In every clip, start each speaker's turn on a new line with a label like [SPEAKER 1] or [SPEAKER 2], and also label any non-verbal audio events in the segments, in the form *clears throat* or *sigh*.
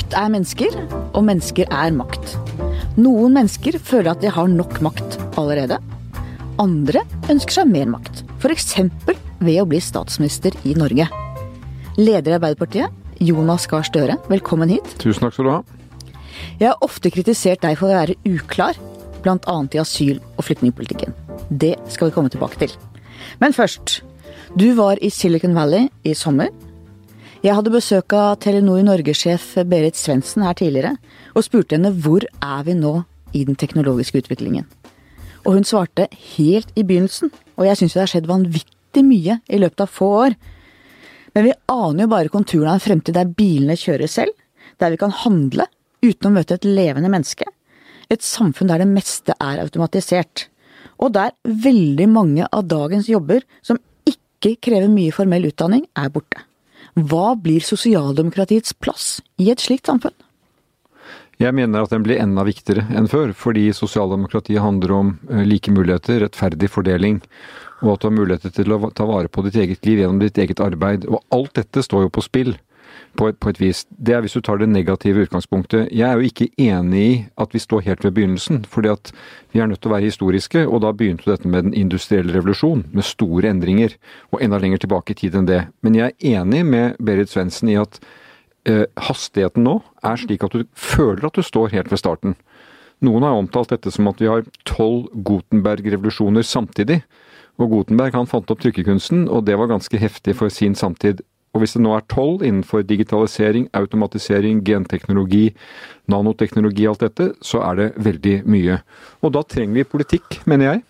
[SPEAKER 1] Makt er mennesker, og mennesker er makt. Noen mennesker føler at de har nok makt allerede. Andre ønsker seg mer makt, f.eks. ved å bli statsminister i Norge. Leder i Arbeiderpartiet, Jonas Gahr Støre, velkommen hit.
[SPEAKER 2] Tusen takk skal du ha.
[SPEAKER 1] Jeg har ofte kritisert deg for å være uklar, bl.a. i asyl- og flyktningpolitikken. Det skal vi komme tilbake til. Men først. Du var i Silicon Valley i sommer. Jeg hadde besøk av Telenor Norge-sjef Berit Svendsen her tidligere, og spurte henne hvor er vi nå i den teknologiske utviklingen. Og hun svarte helt i begynnelsen, og jeg syns det har skjedd vanvittig mye i løpet av få år. Men vi aner jo bare konturene av en fremtid der bilene kjører selv, der vi kan handle uten å møte et levende menneske. Et samfunn der det meste er automatisert. Og der veldig mange av dagens jobber som ikke krever mye formell utdanning, er borte. Hva blir sosialdemokratiets plass i et slikt samfunn?
[SPEAKER 2] Jeg mener at den blir enda viktigere enn før, fordi sosialdemokratiet handler om eh, like muligheter, rettferdig fordeling, og at du har muligheter til å ta vare på ditt eget liv gjennom ditt eget arbeid. Og alt dette står jo på spill på et, på et, vis. Det er hvis du tar det negative utgangspunktet. Jeg er jo ikke enig i at vi står helt ved begynnelsen, fordi at vi er nødt til å være historiske. Og da begynte dette med den industrielle revolusjon, med store endringer, og enda lenger tilbake i tid enn det. Men jeg er enig med Berit Svendsen i at eh, hastigheten nå er slik at du føler at du står helt ved starten. Noen har omtalt dette som at vi har tolv Gutenberg-revolusjoner samtidig. Og Gutenberg han fant opp trykkekunsten, og det var ganske heftig for sin samtid. Og hvis det nå er tolv innenfor digitalisering, automatisering, genteknologi, nanoteknologi, alt dette, så er det veldig mye. Og da trenger vi politikk, mener jeg.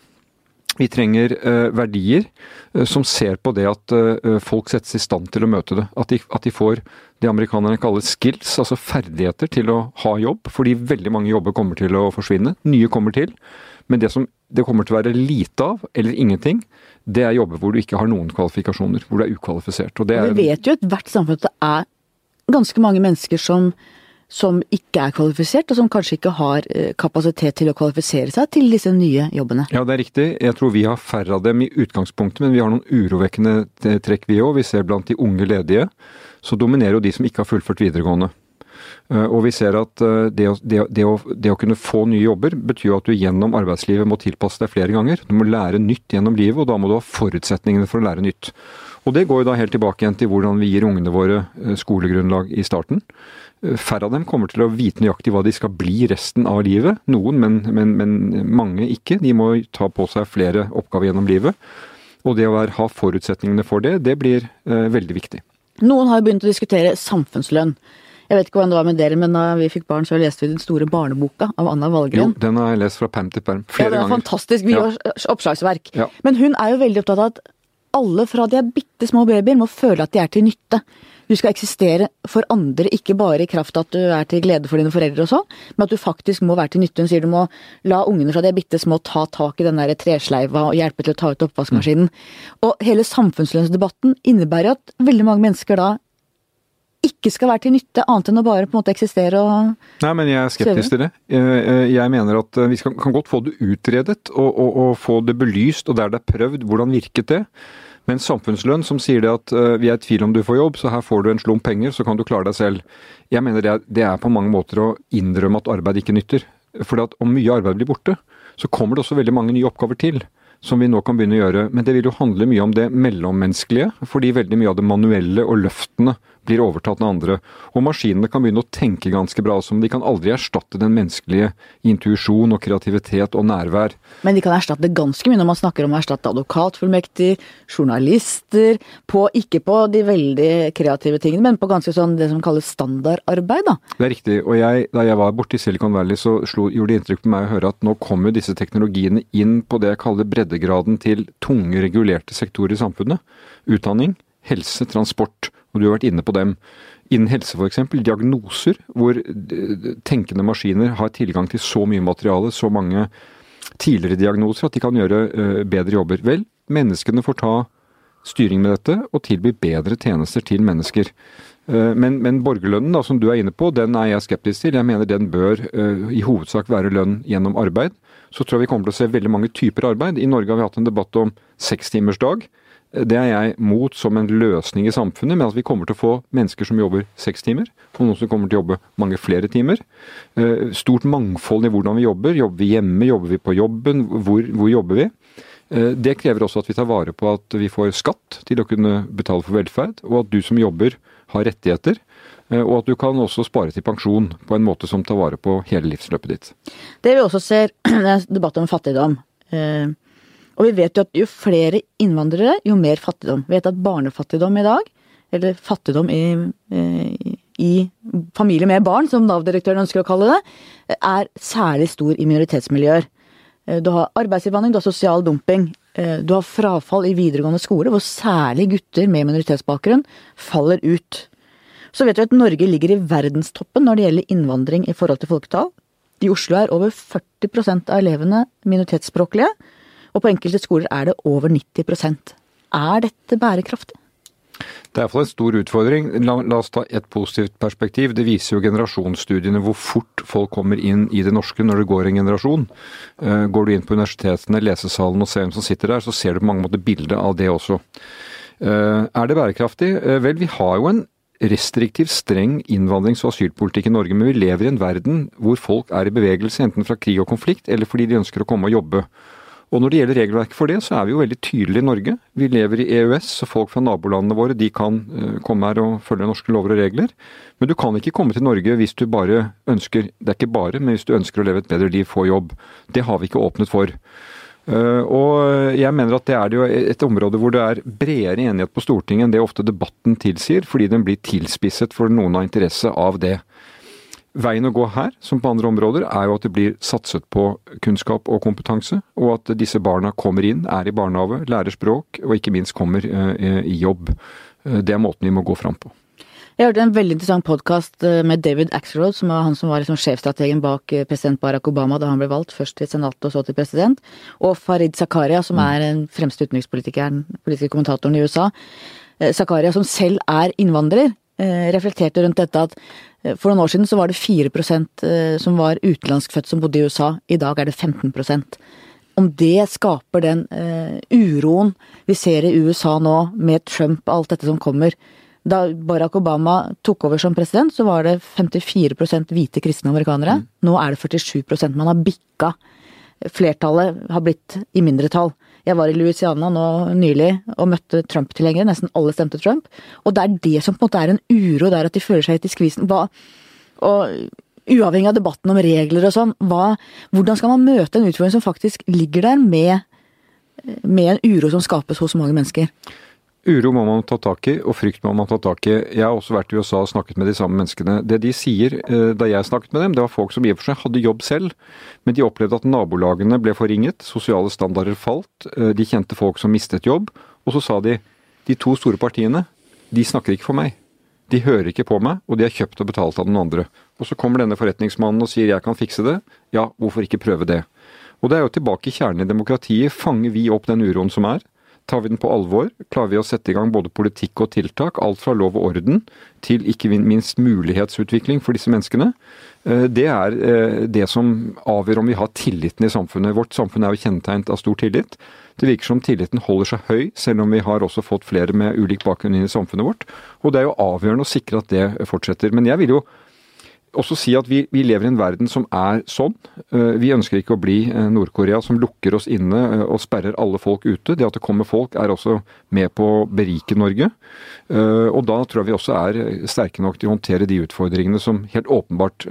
[SPEAKER 2] Vi trenger uh, verdier uh, som ser på det at uh, folk settes i stand til å møte det. At de, at de, får det amerikanerne kaller skills, altså ferdigheter til å ha jobb. Fordi veldig mange jobber kommer til å forsvinne. Nye kommer til. Men det som det kommer til å være lite av, eller ingenting, det er jobber hvor du ikke har noen kvalifikasjoner. Hvor du er ukvalifisert.
[SPEAKER 1] Er, vi vet jo i ethvert samfunn at det er ganske mange mennesker som, som ikke er kvalifisert, og som kanskje ikke har eh, kapasitet til å kvalifisere seg til disse nye jobbene.
[SPEAKER 2] Ja, det er riktig. Jeg tror vi har færre av dem i utgangspunktet, men vi har noen urovekkende trekk vi òg. Vi ser blant de unge ledige, så dominerer jo de som ikke har fullført videregående. Eh, og vi ser at eh, det å, det, det, å, det å, kunne få nye jobber betyr at du gjennom arbeidslivet må tilpasse deg flere ganger. Du må lære nytt gjennom livet, og da må du ha forutsetningene for å lære nytt. Og det går jo da helt tilbake igjen til hvordan vi gir ungene våre eh, skolegrunnlag i starten. Færre av dem kommer til å vite nøyaktig hva de skal bli resten av livet. Noen, men, men, men mange ikke. De må ta på seg flere oppgaver gjennom livet. Og det å ha forutsetningene for det, det blir eh, veldig viktig.
[SPEAKER 1] Noen har begynt å diskutere samfunnslønn. Jeg vet ikke hvordan det var med dere, men da vi fikk barn, så leste vi den store barneboka av Anna Valgren.
[SPEAKER 2] Jo, den har jeg lest fra perm til perm flere ganger.
[SPEAKER 1] Ja, det er
[SPEAKER 2] ganger.
[SPEAKER 1] fantastisk. Vi ja. oppslagsverk.
[SPEAKER 2] Ja.
[SPEAKER 1] Men hun er jo veldig opptatt av at alle fra de er bitte små babyer må føle at de er til nytte. Du skal eksistere for andre, ikke bare i kraft av at du er til glede for dine foreldre og sånn, men at du faktisk må være til nytte. Hun sier du må la ungene fra de er bitte små ta tak i den der tresleiva og hjelpe til å ta ut oppvaskmaskinen. Mm. Og hele samfunnslønnsdebatten innebærer at veldig mange mennesker da ikke skal være til nytte, annet enn å bare på en måte eksistere og
[SPEAKER 2] Nei, men jeg er skeptisk til det. Jeg mener at vi kan godt få det utredet og, og, og, få det belyst, og der det er prøvd, hvordan virket det. Men samfunnslønn som sier det at vi er i tvil om du får jobb, så her får du en slump penger, så kan du klare deg selv. Jeg mener det er, det er på mange måter å innrømme at arbeid ikke nytter. For om mye arbeid blir borte, så kommer det også veldig mange nye oppgaver til som vi nå kan begynne å gjøre. Men det vil jo handle mye om det mellommenneskelige, fordi veldig mye av det manuelle og løftene blir overtatt av andre. Og maskinene kan begynne å tenke ganske bra også, men de kan aldri erstatte den menneskelige intuisjon og kreativitet og nærvær.
[SPEAKER 1] Men de kan erstatte ganske mye når man snakker om å erstatte advokatfullmektig, journalister, på, ikke på de veldig kreative tingene, men på ganske sånn det som kalles standardarbeid, da.
[SPEAKER 2] Det er riktig. Og jeg, da jeg var borte i Silicon Valley, så slo, gjorde det inntrykk på meg å høre at nå kommer disse teknologiene inn på det jeg kaller breddegraden til tunge, regulerte sektorer i samfunnet. Utdanning, helse, transport og du har vært inne på dem. Innen helse f.eks. diagnoser, hvor tenkende maskiner har tilgang til så mye materiale, så mange tidligere diagnoser, at de kan gjøre uh, bedre jobber. Vel, menneskene får ta styring med dette og tilby bedre tjenester til mennesker. Uh, men, men borgerlønnen, da, som du er inne på, den er jeg skeptisk til. Jeg mener den bør uh, i hovedsak være lønn gjennom arbeid. Så tror jeg vi kommer til å se veldig mange typer arbeid. I Norge har vi hatt en debatt om sekstimersdag. Det er jeg mot som en løsning i samfunnet, men at vi kommer til å få mennesker som jobber seks timer, og noen som kommer til å jobbe mange flere timer. Eh, stort mangfold i hvordan vi jobber. Jobber vi hjemme, jobber vi på jobben, hvor, hvor jobber vi? Eh, det krever også at vi tar vare på at vi får skatt til å kunne betale for velferd, og at du som jobber har rettigheter. Eh, og at du kan også spare til pensjon på en måte som tar vare på hele livsløpet ditt.
[SPEAKER 1] Det vi også ser, *clears throat* det er debatt om fattigdom. Eh, og vi vet jo at jo flere innvandrere, jo mer fattigdom. Vi vet at barnefattigdom i dag, eller fattigdom i, eh, i familie med barn, som Nav-direktøren ønsker å kalle det, er særlig stor i minoritetsmiljøer. Du har arbeidsinnvandring, du har sosial dumping. Du har frafall i videregående skole, hvor særlig gutter med minoritetsbakgrunn faller ut. Så vet vi at Norge ligger i verdenstoppen når det gjelder innvandring i forhold til folketall. I Oslo er over 40% av elevene minoritetsspråklige, og på enkelte skoler er det over 90% Er dette bærekraftig?
[SPEAKER 2] Det er iallfall en stor utfordring. La, la, oss ta et positivt perspektiv. Det viser jo generasjonsstudiene hvor fort folk kommer inn i det norske når det går en generasjon. Uh, går du inn på universitetene, lesesalen og ser hvem som sitter der, så ser du på mange måter bildet av det også. Uh, er det bærekraftig? Uh, vel, vi har jo en restriktiv, streng innvandrings- og asylpolitikk i Norge, men vi lever i en verden hvor folk er i bevegelse, enten fra krig og konflikt, eller fordi de ønsker å komme og jobbe. Og når det gjelder regelverket for det, så er vi jo veldig tydelige i Norge. Vi lever i EØS, så folk fra nabolandene våre de kan uh, komme her og følge norske lover og regler. Men du kan ikke komme til Norge hvis du bare ønsker, det er ikke bare, men hvis du ønsker å leve et bedre liv, få jobb. Det har vi ikke åpnet for. Eh, og jeg mener at det er jo et område hvor det er bredere enighet på Stortinget enn det ofte debatten tilsier, fordi den blir tilspisset for noen av interesse av det. Veien å gå her, som på andre områder, er jo at det blir satset på kunnskap og kompetanse, og at disse barna kommer inn, er i barnehage, lærer språk og ikke minst kommer eh, i jobb. Eh, det er måten vi må gå fram på.
[SPEAKER 1] Jeg hørte en veldig interessant podkast eh, med David Axelrod, som var han som var liksom sjefstrategen bak president Barack Obama da han ble valgt, først til senatet og så til president, og Farid Zakaria, som mm. er den fremste utenrikspolitikeren, politiske kommentatoren i USA. Zakaria, som selv er innvandrer, reflekterte rundt dette at for noen år siden så var det 4% som var utenlandskfødt som bodde i USA, i dag er det 15% om det skaper den uh, uroen vi ser i USA nå, med Trump og alt dette som kommer, da Barack Obama tok over som president, så var det 54 hvite kristne amerikanere. Mm. Nå er det 47% Man har bikka. Flertallet har blitt i mindretall. Jeg var i Louisiana nå nylig og møtte Trump-tilhengere. Nesten alle stemte Trump. Og det er det som på en måte er en uro der, at de føler seg helt i skvisen. Hva, og uavhengig av debatten om regler og sånn, hva, hvordan skal man møte en utfordring som faktisk ligger der med, med en uro som skapes hos mange mennesker?
[SPEAKER 2] Uro må man ta tak i, og frykt må man ta tak i. Jeg har også vært i USA og snakket med de samme menneskene. Det de sier eh, da jeg snakket med dem, det var folk som i og for seg hadde jobb selv, men de opplevde at nabolagene ble forringet, sosiale standarder falt, eh, de kjente folk som mistet jobb, og så sa de de to store partiene, de snakker ikke for meg. De hører ikke på meg, og de er kjøpt og betalt av den andre. Og så kommer denne forretningsmannen og sier jeg kan fikse det. Ja, hvorfor ikke prøve det? Og det er jo tilbake i kjernen i demokratiet. Fanger vi opp den uroen som er? Tar vi den på alvor, klarer vi å sette i gang både politikk og tiltak, alt fra lov og orden til ikke minst mulighetsutvikling for disse menneskene. Eh, det er eh, det som avgjør om vi har tilliten i samfunnet. Vårt samfunn er jo kjennetegnet av stor tillit. Det virker som tilliten holder seg høy, selv om vi har også fått flere med ulik bakgrunn inn i samfunnet vårt. Og det er jo avgjørende å sikre at det fortsetter. Men jeg vil jo også si at vi, vi, lever i en verden som er sånn. Eh, vi ønsker ikke å bli eh, Nord-Korea som lukker oss inne eh, og sperrer alle folk ute. Det at det kommer folk er også med på å berike Norge. Og da tror jeg vi også er sterke nok til å håndtere de utfordringene som helt åpenbart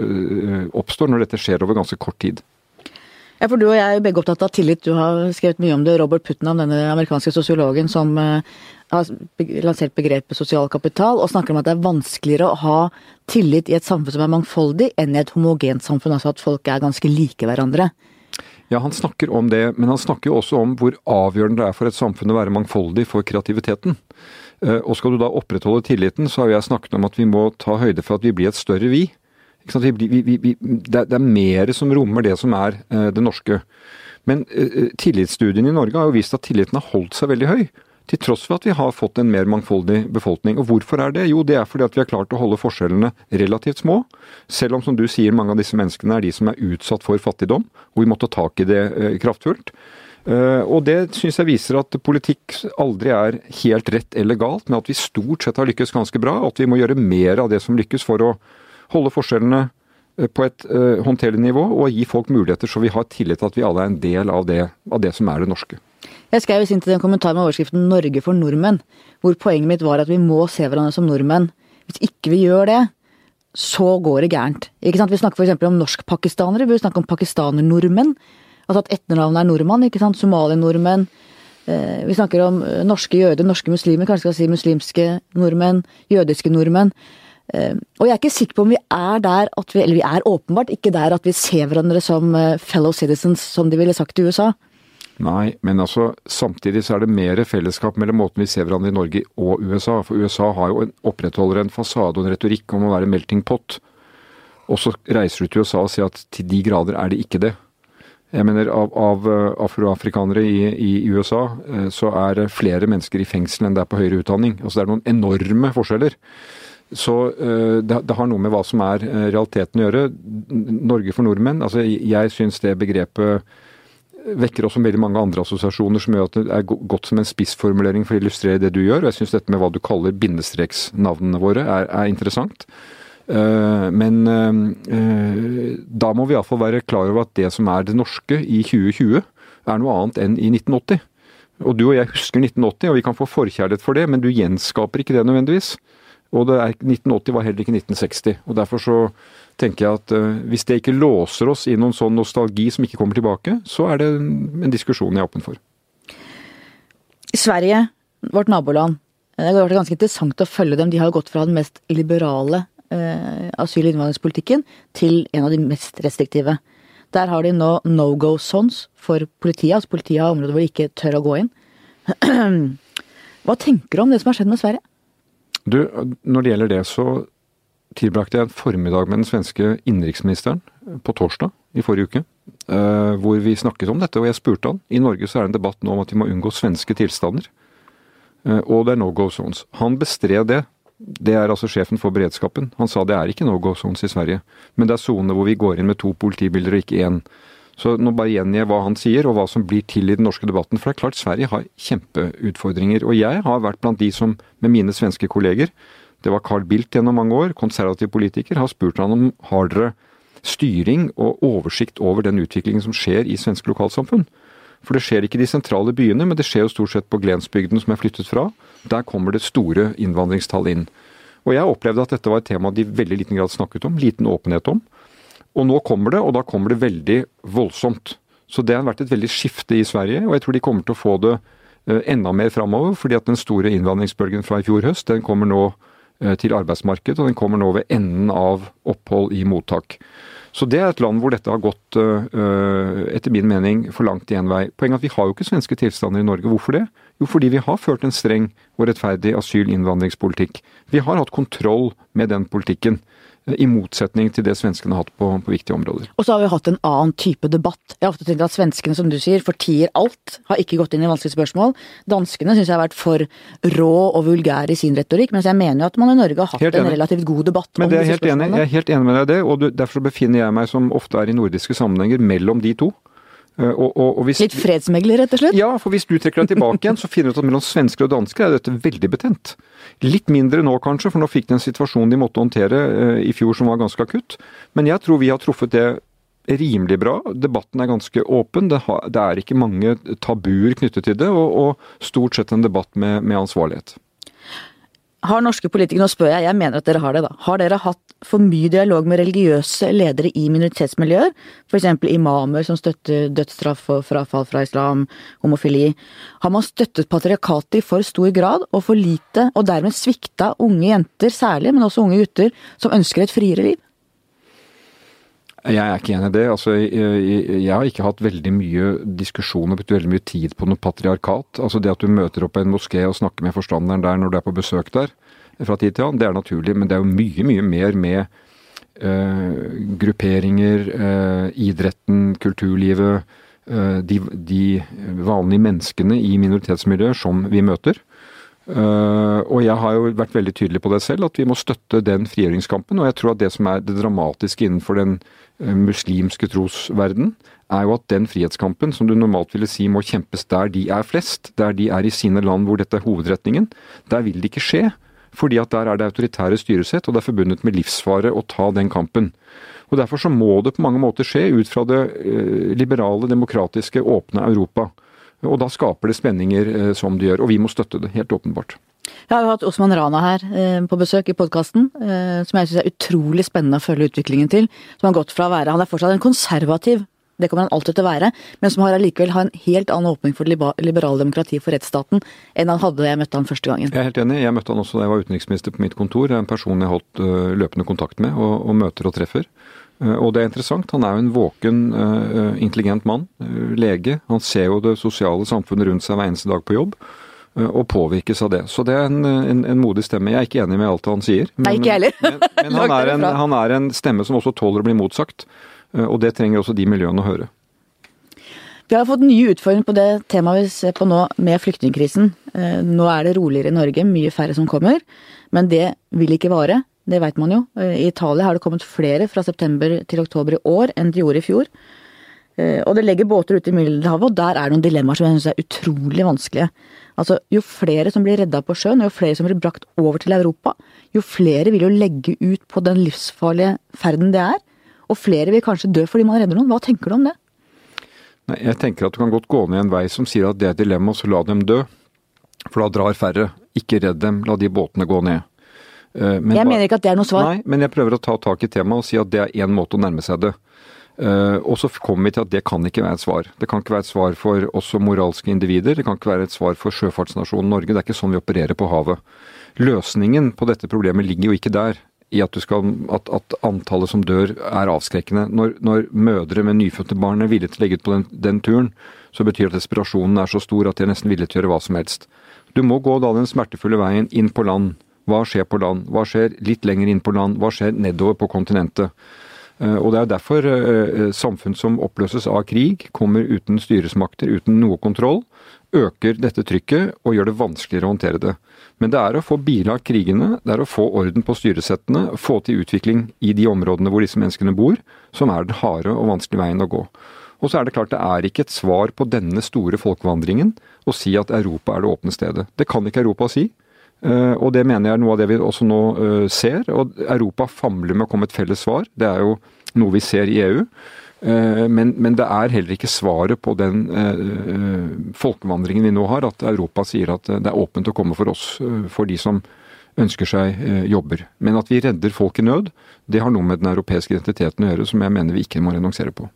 [SPEAKER 2] oppstår når dette skjer over ganske kort tid.
[SPEAKER 1] Ja, for Du og jeg er begge opptatt av tillit. Du har skrevet mye om det. Robert Putnam, denne amerikanske sosiologen som har lansert begrepet sosial kapital, og snakker om at det er vanskeligere å ha tillit i et samfunn som er mangfoldig, enn i et homogent samfunn. Altså at folk er ganske like hverandre.
[SPEAKER 2] Ja, han snakker om det, men han snakker jo også om hvor avgjørende det er for et samfunn å være mangfoldig for kreativiteten. Eh, og skal du da opprettholde tilliten, så har jeg snakket om at vi må ta høyde for at vi blir et større vi. Vi, vi, vi, det, er, mer som rommer det som er eh, det norske. Men tillitsstudien tillitsstudiene i Norge har jo vist at tilliten har holdt seg veldig høy. Til tross for at vi har fått en mer mangfoldig befolkning. Og hvorfor er det? Jo, det er fordi at vi har klart å holde forskjellene relativt små. Selv om, som du sier, mange av disse menneskene er de som er utsatt for fattigdom, og vi må ta tak i det eh, kraftfullt. Uh, og det syns jeg viser at politikk aldri er helt rett eller galt, men at vi stort sett har lykkes ganske bra, og at vi må gjøre mer av det som lykkes for å holde forskjellene uh, på et håndterlig nivå, og gi folk muligheter så vi har tillit til at vi alle er en del av det, av det som er det norske.
[SPEAKER 1] Jeg skrev inn til den kommentaren med overskriften 'Norge for nordmenn', hvor poenget mitt var at vi må se hverandre som nordmenn. Hvis ikke vi gjør det, så går det gærent. Ikke sant? Vi snakker f.eks. om norskpakistanere, vi snakker om pakistaner-nordmenn. Altså at etternavnet er nordmann, ikke sant. Somalia-nordmenn. Eh, vi snakker om eh, norske jøder, norske muslimer, kanskje skal si muslimske nordmenn, jødiske nordmenn. Eh, og jeg er ikke sikker på om vi er der at vi Eller vi er åpenbart ikke der at vi ser hverandre som fellow citizens, som de ville sagt i USA.
[SPEAKER 2] Nei, men altså samtidig så er det mer fellesskap mellom måten vi ser hverandre i Norge og USA. For USA har jo en, opprettholder en fasade og en retorikk om å være melting pot. Og så reiser du til USA og sier at til de grader er det ikke det. Jeg mener Av, av eh, afroafrikanere i, i, USA eh, så er det flere mennesker i fengsel enn det er på høyere utdanning. Altså Det er noen enorme forskjeller. Så uh, det, det, har noe med hva som er realiteten å gjøre. Norge for nordmenn. altså Jeg syns det begrepet vekker også veldig mange andre assosiasjoner som gjør at det er godt som en spissformulering for å illustrere det du gjør. og Jeg syns dette med hva du kaller bindestreksnavnene våre er, er interessant. Eh, men eh, da må vi iallfall være klar over at det som er det norske i 2020, er noe annet enn i 1980. Og du og jeg husker 1980, og vi kan få forkjærlighet for det, men du gjenskaper ikke det nødvendigvis. Og er, 1980 var heller ikke 1960. og Derfor så tenker jeg at uh, hvis det ikke låser oss i noen sånn nostalgi som ikke kommer tilbake, så er det en diskusjon jeg er åpen for.
[SPEAKER 1] Sverige, vårt naboland, det har vært ganske interessant å følge dem. De har gått fra den mest liberale uh, asyl- og innvandringspolitikken til en av de mest restriktive. Der har de nå no go sons for politiet. Altså politiet har områder hvor de ikke tør å gå inn. *clears throat* Hva tenker du om det som har skjedd med Sverige?
[SPEAKER 2] Du, når det gjelder det, så tilbrakte jeg en formiddag med den svenske innenriksministeren på torsdag i forrige uke. Eh, hvor vi snakket om dette, og jeg spurte han. I Norge så er det en debatt nå om at vi må unngå svenske tilstander. Eh, og det er no go zones. Han bestred det. Det er altså sjefen for beredskapen. Han sa det er ikke no go zones i Sverige. Men det er soner hvor vi går inn med to politibiler og ikke én. Så nå bare gjengir hva han sier, og hva som blir til i den norske debatten. For det er klart Sverige har kjempeutfordringer. Og jeg har vært blant de som, med mine svenske kolleger, det var Carl Bildt gjennom mange år, konservativ politiker, har spurt han om har dere styring og oversikt over den utviklingen som skjer i svenske lokalsamfunn. For det skjer ikke i de sentrale byene, men det skjer jo stort sett på Glensbygden som er flyttet fra. Der kommer det store innvandringstall inn. Og jeg opplevde at dette var et tema de veldig liten grad snakket om, liten åpenhet om. Og nå kommer det, og da kommer det veldig voldsomt. Så det har vært et veldig skifte i Sverige, og jeg tror de kommer til å få det eh, enda mer framover. fordi at den store innvandringsbølgen fra i fjor høst, den kommer nå til arbeidsmarkedet, og den kommer nå ved enden av opphold i mottak. Så det er et land hvor dette har gått, eh, etter min mening, for langt i en vei. Poenget er at vi har jo ikke svenske tilstander i Norge. Hvorfor det? Jo, fordi vi har ført en streng og rettferdig asyl-innvandringspolitikk. Vi har hatt kontroll med den politikken. I motsetning til det svenskene har hatt på, på, viktige områder.
[SPEAKER 1] Og så har vi hatt en annen type debatt. Jeg har ofte tenkt at svenskene, som du sier, fortier alt. Har ikke gått inn i vanskelige spørsmål. Danskene syns jeg har vært for rå og vulgær i sin retorikk, mens jeg mener jo at man i Norge har hatt en relativt god debatt
[SPEAKER 2] Men om disse spørsmålene. Enig, jeg er helt enig med deg i det, og derfor befinner jeg meg, som ofte er i nordiske sammenhenger, mellom de to.
[SPEAKER 1] Eh, og, og, og hvis, Litt fredsmegler, rett og slett?
[SPEAKER 2] Ja, for hvis du trekker deg tilbake igjen, så finner du ut at mellom svensker og dansker er dette veldig betent. Litt mindre nå kanskje, for nå fikk de en situasjon de måtte håndtere uh, i fjor som var ganske akutt. Men jeg tror vi har truffet det rimelig bra. Debatten er ganske åpen. Det, har, det er ikke mange tabuer knyttet til det, og, og stort sett en debatt med, med ansvarlighet.
[SPEAKER 1] Har norske politikere, nå spør jeg, jeg mener at dere har det da, har dere hatt for mye dialog med religiøse ledere i minoritetsmiljøer? F.eks. imamer som støtter dødsstraff og frafall fra islam, homofili. Har man støttet patriarkatet i for stor grad og for lite, og dermed svikta unge jenter særlig, men også unge gutter, som ønsker et friere liv?
[SPEAKER 2] Jeg er ikke enig i det. Altså, jeg, har ikke hatt veldig mye diskusjon og brukt veldig mye tid på noe patriarkat. Altså Det at du møter opp på en moské og snakker med forstanderen der når du er på besøk der fra tid til annen, det er naturlig. Men det er jo mye, mye mer med uh, grupperinger, uh, idretten, kulturlivet, uh, de, de, vanlige menneskene i minoritetsmiljøer som vi møter. Og jeg har jo vært veldig tydelig på det selv, at vi må støtte den frigjøringskampen. Og jeg tror at det som er det dramatiske innenfor den muslimske trosverden, er jo at den frihetskampen som du normalt ville si må kjempes der de er flest, der de er i sine land hvor dette er hovedretningen, der vil det ikke skje. Fordi at der er det autoritære styresett, og det er forbundet med livsfare å ta den kampen. Og Derfor så må det på mange måter skje ut fra det uh, liberale, demokratiske, åpne Europa. Og da skaper det spenninger eh, som det gjør. Og vi må støtte det, helt åpenbart.
[SPEAKER 1] Jeg har jo hatt Osman Rana her eh, på besøk i podkasten, eh, som jeg syns er utrolig spennende å følge utviklingen til. Som har gått fra å være Han er fortsatt en konservativ, det kommer han alltid til å være, men som har allikevel har en helt annen åpning for liberale demokrati for rettsstaten enn han hadde da jeg møtte han første gangen.
[SPEAKER 2] Jeg er helt enig. Jeg møtte han også da jeg var utenriksminister på mitt kontor. En person jeg holdt løpende kontakt med og, og møter og treffer. Eh, og det er interessant. Han er jo en våken, eh, intelligent mann. Eh, lege. Han ser jo det sosiale samfunnet rundt seg hver eneste dag på jobb. Og påvirkes av det. Så det er en, en, en modig stemme. Jeg er ikke enig med alt han sier.
[SPEAKER 1] Men, Nei, ikke heller. men,
[SPEAKER 2] men *laughs* han, er en, han, er en, stemme som også tåler å bli motsagt. Og det trenger også de miljøene å høre.
[SPEAKER 1] Vi har fått nye utfordringer på det temaet vi ser på nå med flyktningkrisen. Nå er det roligere i Norge, mye færre som kommer. Men det vil ikke vare. Det veit man jo. Eh, I Italia har det kommet flere fra september til oktober i år enn det gjorde i fjor. Eh, og det legger båter ute i Middelhavet, og der er det noen dilemmaer som jeg syns er utrolig vanskelige. Altså, Jo flere som blir redda på sjøen, og jo flere som blir brakt over til Europa, jo flere vil jo legge ut på den livsfarlige ferden det er. Og flere vil kanskje dø fordi man redder noen. Hva tenker du om det?
[SPEAKER 2] Nei, Jeg tenker at du kan godt gå ned en vei som sier at det er et dilemma, så la dem dø. For da drar færre. Ikke redd dem, la de båtene gå ned.
[SPEAKER 1] Eh, men jeg mener ikke at det er noe svar.
[SPEAKER 2] Nei, men jeg prøver å ta tak i temaet og si at det er én måte å nærme seg det. Uh, og så kommer vi til at det kan ikke være et svar. Det kan ikke være et svar for oss som moralske individer. Det kan ikke være et svar for sjøfartsnasjonen Norge. Det er ikke sånn vi opererer på havet. Løsningen på dette problemet ligger jo ikke der. I at, skal, at, at antallet som dør er avskrekkende. Når, når, mødre med nyfødte barn er villige til å legge ut på den, den turen, så betyr det at desperasjonen er så stor at de er nesten villige til å gjøre hva som helst. Du må gå da den smertefulle veien inn på land hva skjer på land? Hva skjer litt lenger inn på land? Hva skjer nedover på kontinentet? Eh, og Det er derfor eh, samfunn som oppløses av krig, kommer uten styresmakter, uten noe kontroll, øker dette trykket og gjør det vanskeligere å håndtere det. Men det er å få bilagt krigene, det er å få orden på styresettene, få til utvikling i de områdene hvor disse menneskene bor, som er den harde og vanskelige veien å gå. Og så er det klart det er ikke et svar på denne store folkevandringen å si at Europa er det åpne stedet. Det kan ikke Europa si. Eh, og det mener jeg er noe av det vi også nå eh, ser. Og Europa famler med å komme et felles svar. Det er jo noe vi ser i EU. Eh, men, men det er heller ikke svaret på den folkevandringen vi nå har, at Europa sier at det er åpent å komme for oss, for de som ønsker seg jobber. Men at vi redder folk i nød, det har noe med den europeiske identiteten å gjøre som jeg mener vi ikke må renonsere på.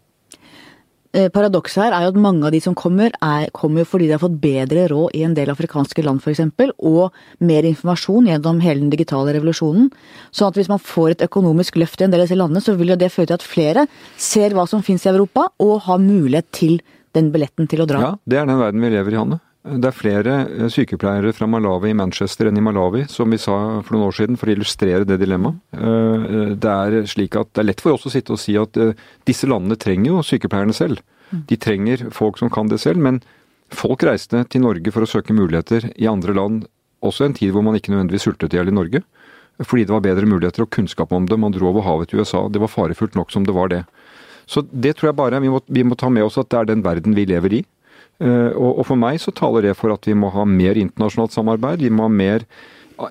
[SPEAKER 1] Eh, paradokset her er jo at mange av de som kommer, er, kommer fordi de har fått bedre råd i en del afrikanske land f.eks., og mer informasjon gjennom hele den digitale revolusjonen. Sånn at hvis man får et økonomisk løft i en del av disse landene, så vil jo det føre til at flere ser hva som finnes i Europa, og har mulighet til den billetten til å dra.
[SPEAKER 2] Ja, det er den verden vi lever i, Hanne. Det er flere eh, sykepleiere fra Malawi i Manchester enn i Malawi, som vi sa for noen år siden, for å illustrere det dilemmaet. Eh, det er slik at det er lett for oss å sitte og si at eh, disse landene trenger jo sykepleierne selv. De trenger folk som kan det selv, men folk reiste til Norge for å søke muligheter i andre land, også en tid hvor man ikke nødvendigvis sultet i hjel i Norge. Fordi det var bedre muligheter og kunnskap om det. Man dro over havet til USA. Det var farefullt nok som det var det. Så det tror jeg bare vi må, vi må ta med oss at det er den verden vi lever i. Eh, og for meg så taler det for at vi må ha mer internasjonalt samarbeid. Vi må ha mer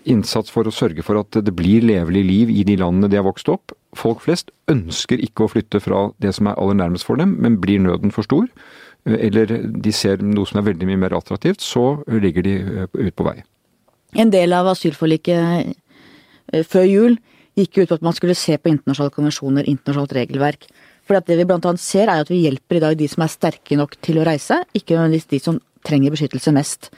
[SPEAKER 2] innsats for å sørge for at det blir levelig liv i de landene de har vokst opp. Folk flest ønsker ikke å flytte fra det som er aller nærmest for dem, men blir nøden for stor, eh, eller de ser noe som er veldig mye mer attraktivt, så ligger de eh, ut på vei.
[SPEAKER 1] En del av asylforliket før jul gikk ut på at man skulle se på internasjonale konvensjoner, internasjonalt regelverk. For det vi blant annet ser, er at vi hjelper i dag de som er sterke nok til å reise, ikke nødvendigvis de som trenger beskyttelse mest.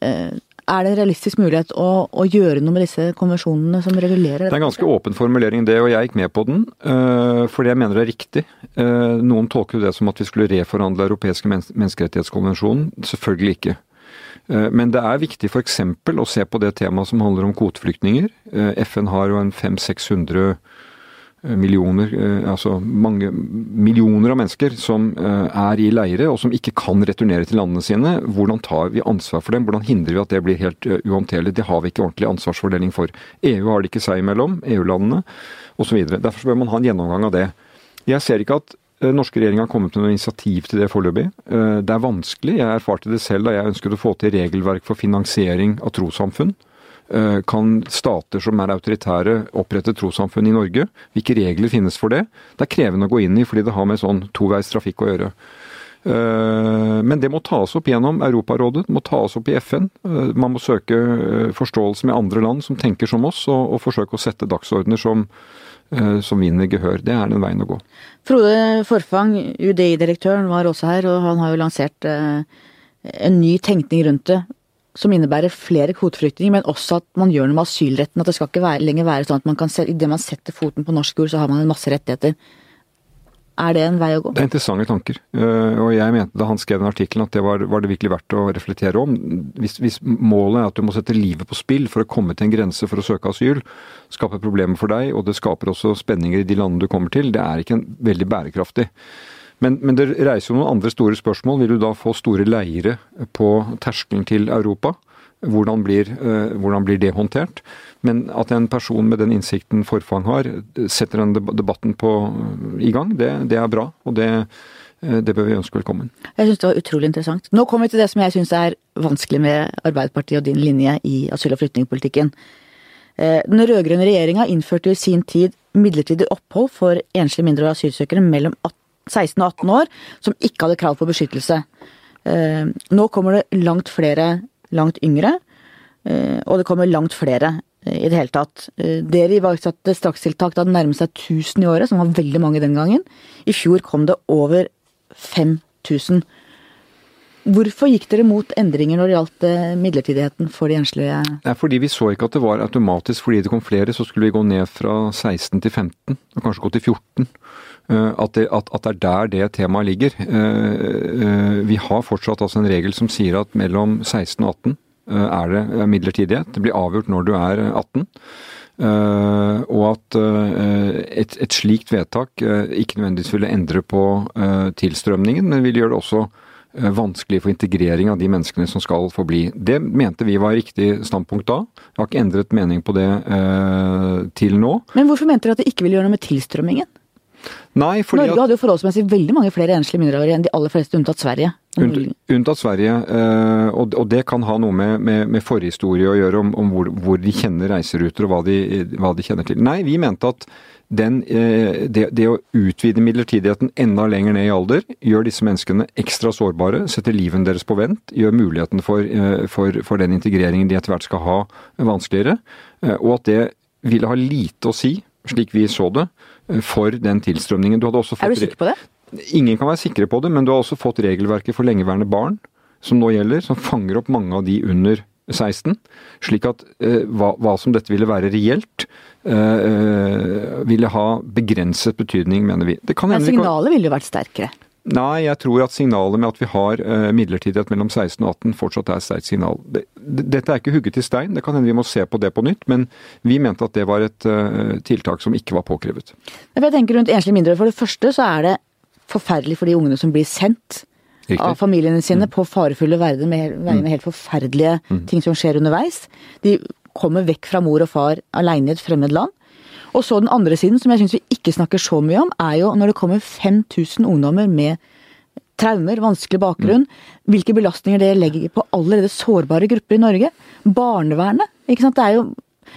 [SPEAKER 1] Eh, er det en realistisk mulighet å, å, gjøre noe med disse konvensjonene som regulerer
[SPEAKER 2] dette? Det er en ganske åpen formulering det, og jeg gikk med på den. Uh, fordi jeg mener det er riktig. Uh, noen tolker det som at vi skulle reforhandle europeiske menneskerettighetskonvensjonen. Selvfølgelig ikke. Men det er viktig f.eks. å se på det temaet som handler om kvoteflyktninger. FN har jo en 500-600 millioner, altså mange millioner av mennesker som er i leire og som ikke kan returnere til landene sine. Hvordan tar vi ansvar for dem? Hvordan hindrer vi at det blir helt uhåndterlig? Det har vi ikke ordentlig ansvarsfordeling for. EU har det ikke seg imellom, EU-landene osv. Derfor bør man ha en gjennomgang av det. Jeg ser ikke at den norske regjeringa har kommet med noe initiativ til det foreløpig. Det er vanskelig. Jeg erfarte det selv da jeg ønsket å få til regelverk for finansiering av trossamfunn. Eh, kan stater som er autoritære opprette trossamfunn i Norge? Hvilke regler finnes for det? Det er krevende å gå inn i fordi det har med sånn toveis trafikk å gjøre. Eh, men det må tas opp gjennom Europarådet, det må tas opp i FN. Eh, man må søke forståelse med andre land som tenker som oss, og, forsøke å sette dagsordener som, som vinner gehør. Det er den veien å gå.
[SPEAKER 1] Frode Forfang, UDI-direktøren, var også her, og han har jo lansert en ny tenkning rundt det som innebærer flere kvoteflyktninger, men også at man gjør noe med asylretten. At det skal ikke være, lenger være sånn at man kan, idet man setter foten på norsk jord, så har man en masse rettigheter. Er det en vei å gå?
[SPEAKER 2] Det er interessante tanker. Eh, og jeg mente da han skrev den artikkelen at det var, var, det virkelig verdt å reflektere om. Hvis, hvis, målet er at du må sette livet på spill for å komme til en grense for å søke asyl, skaper problemer for deg, og det skaper også spenninger i de landene du kommer til, det er ikke en veldig bærekraftig. Men, men, det reiser jo noen andre store spørsmål. Vil du da få store leire på terskelen til Europa? Hvordan blir, uh, hvordan blir, det håndtert? Men at en person med den innsikten Forfang har, setter den debatten på, i gang, det, det er bra. Og det, uh, det, bør vi ønske velkommen.
[SPEAKER 1] Jeg syns det var utrolig interessant. Nå kommer vi til det som jeg syns er vanskelig med Arbeiderpartiet og din linje i asyl- og flyktningpolitikken. Den rød-grønne regjeringa innførte i sin tid midlertidig opphold for enslige mindreårige asylsøkere mellom 18 16 og 18 år som ikke hadde krav på beskyttelse. Eh, nå kommer det langt flere langt yngre, eh, og det kommer langt flere eh, i det hele tatt. Dere iverksatte strakstiltak da det nærmet seg 1000 i året, som var veldig mange den gangen. I fjor kom det over 5000. Hvorfor gikk dere mot endringer når det gjaldt midlertidigheten for de enslige?
[SPEAKER 2] Det er fordi vi så ikke at det var automatisk fordi det kom flere, så skulle vi gå ned fra 16 til 15, og kanskje gå til 14. Eh, at det, at, at det, er der det temaet ligger. Eh, eh, vi har fortsatt altså en regel som sier at mellom 16 og 18 er det midlertidighet. Det blir avgjort når du er 18. Og at et, et slikt vedtak ikke nødvendigvis ville endre på tilstrømningen, men ville gjøre det også vanskelig for integrering av de menneskene som skal få bli. Det mente vi var riktig standpunkt da. Jeg har ikke endret mening på det til nå.
[SPEAKER 1] Men hvorfor mente dere at det ikke ville gjøre noe med tilstrømmingen?
[SPEAKER 2] Nei,
[SPEAKER 1] fordi Norge hadde jo forholdsmessig veldig mange flere enslige mindreårige enn de aller fleste, unntatt Sverige.
[SPEAKER 2] Unntatt Sverige, eh, og det kan ha noe med, med, med forhistorie å gjøre, om, om hvor, hvor, de kjenner reiseruter og hva de, hva de, kjenner til. Nei, vi mente at den, eh, det, det, å utvide midlertidigheten enda lenger ned i alder, gjør disse menneskene ekstra sårbare, setter livet deres på vent, gjør muligheten for, eh, for, for den integreringen de etter hvert skal ha, vanskeligere. Og at det ville ha lite å si, slik vi så det, for den tilstrømningen.
[SPEAKER 1] Du er du sikker på det?
[SPEAKER 2] Ingen kan være sikre på det, men du har også fått regelverket for lengeværende barn, som nå gjelder, som fanger opp mange av de under 16. Slik at eh, hva, hva, som dette ville være reelt, eh, eh ville ha begrenset betydning, mener vi.
[SPEAKER 1] Men signalet ville jo vært sterkere?
[SPEAKER 2] Nei, jeg tror at signalet med at vi har uh, midlertidighet mellom 16 og 18 fortsatt er et sterkt signal. Dette er ikke hugget i stein, det kan hende vi må se på det på nytt, men vi mente at det var et uh, tiltak som ikke var påkrevet.
[SPEAKER 1] Jeg tenker rundt enslige mindreårige. For det første så er det forferdelig for de ungene som blir sendt Riktig. av familiene sine mm. på farefulle verden med, med mm. helt forferdelige mm. ting som skjer underveis. De kommer vekk fra mor og far aleine i et fremmed land. Og så den andre siden, som jeg syns vi ikke snakker så mye om, er jo når det kommer 5000 ungdommer med traumer, vanskelig bakgrunn, mm. hvilke belastninger det legger på allerede sårbare grupper i Norge. Barnevernet. ikke sant? Det er jo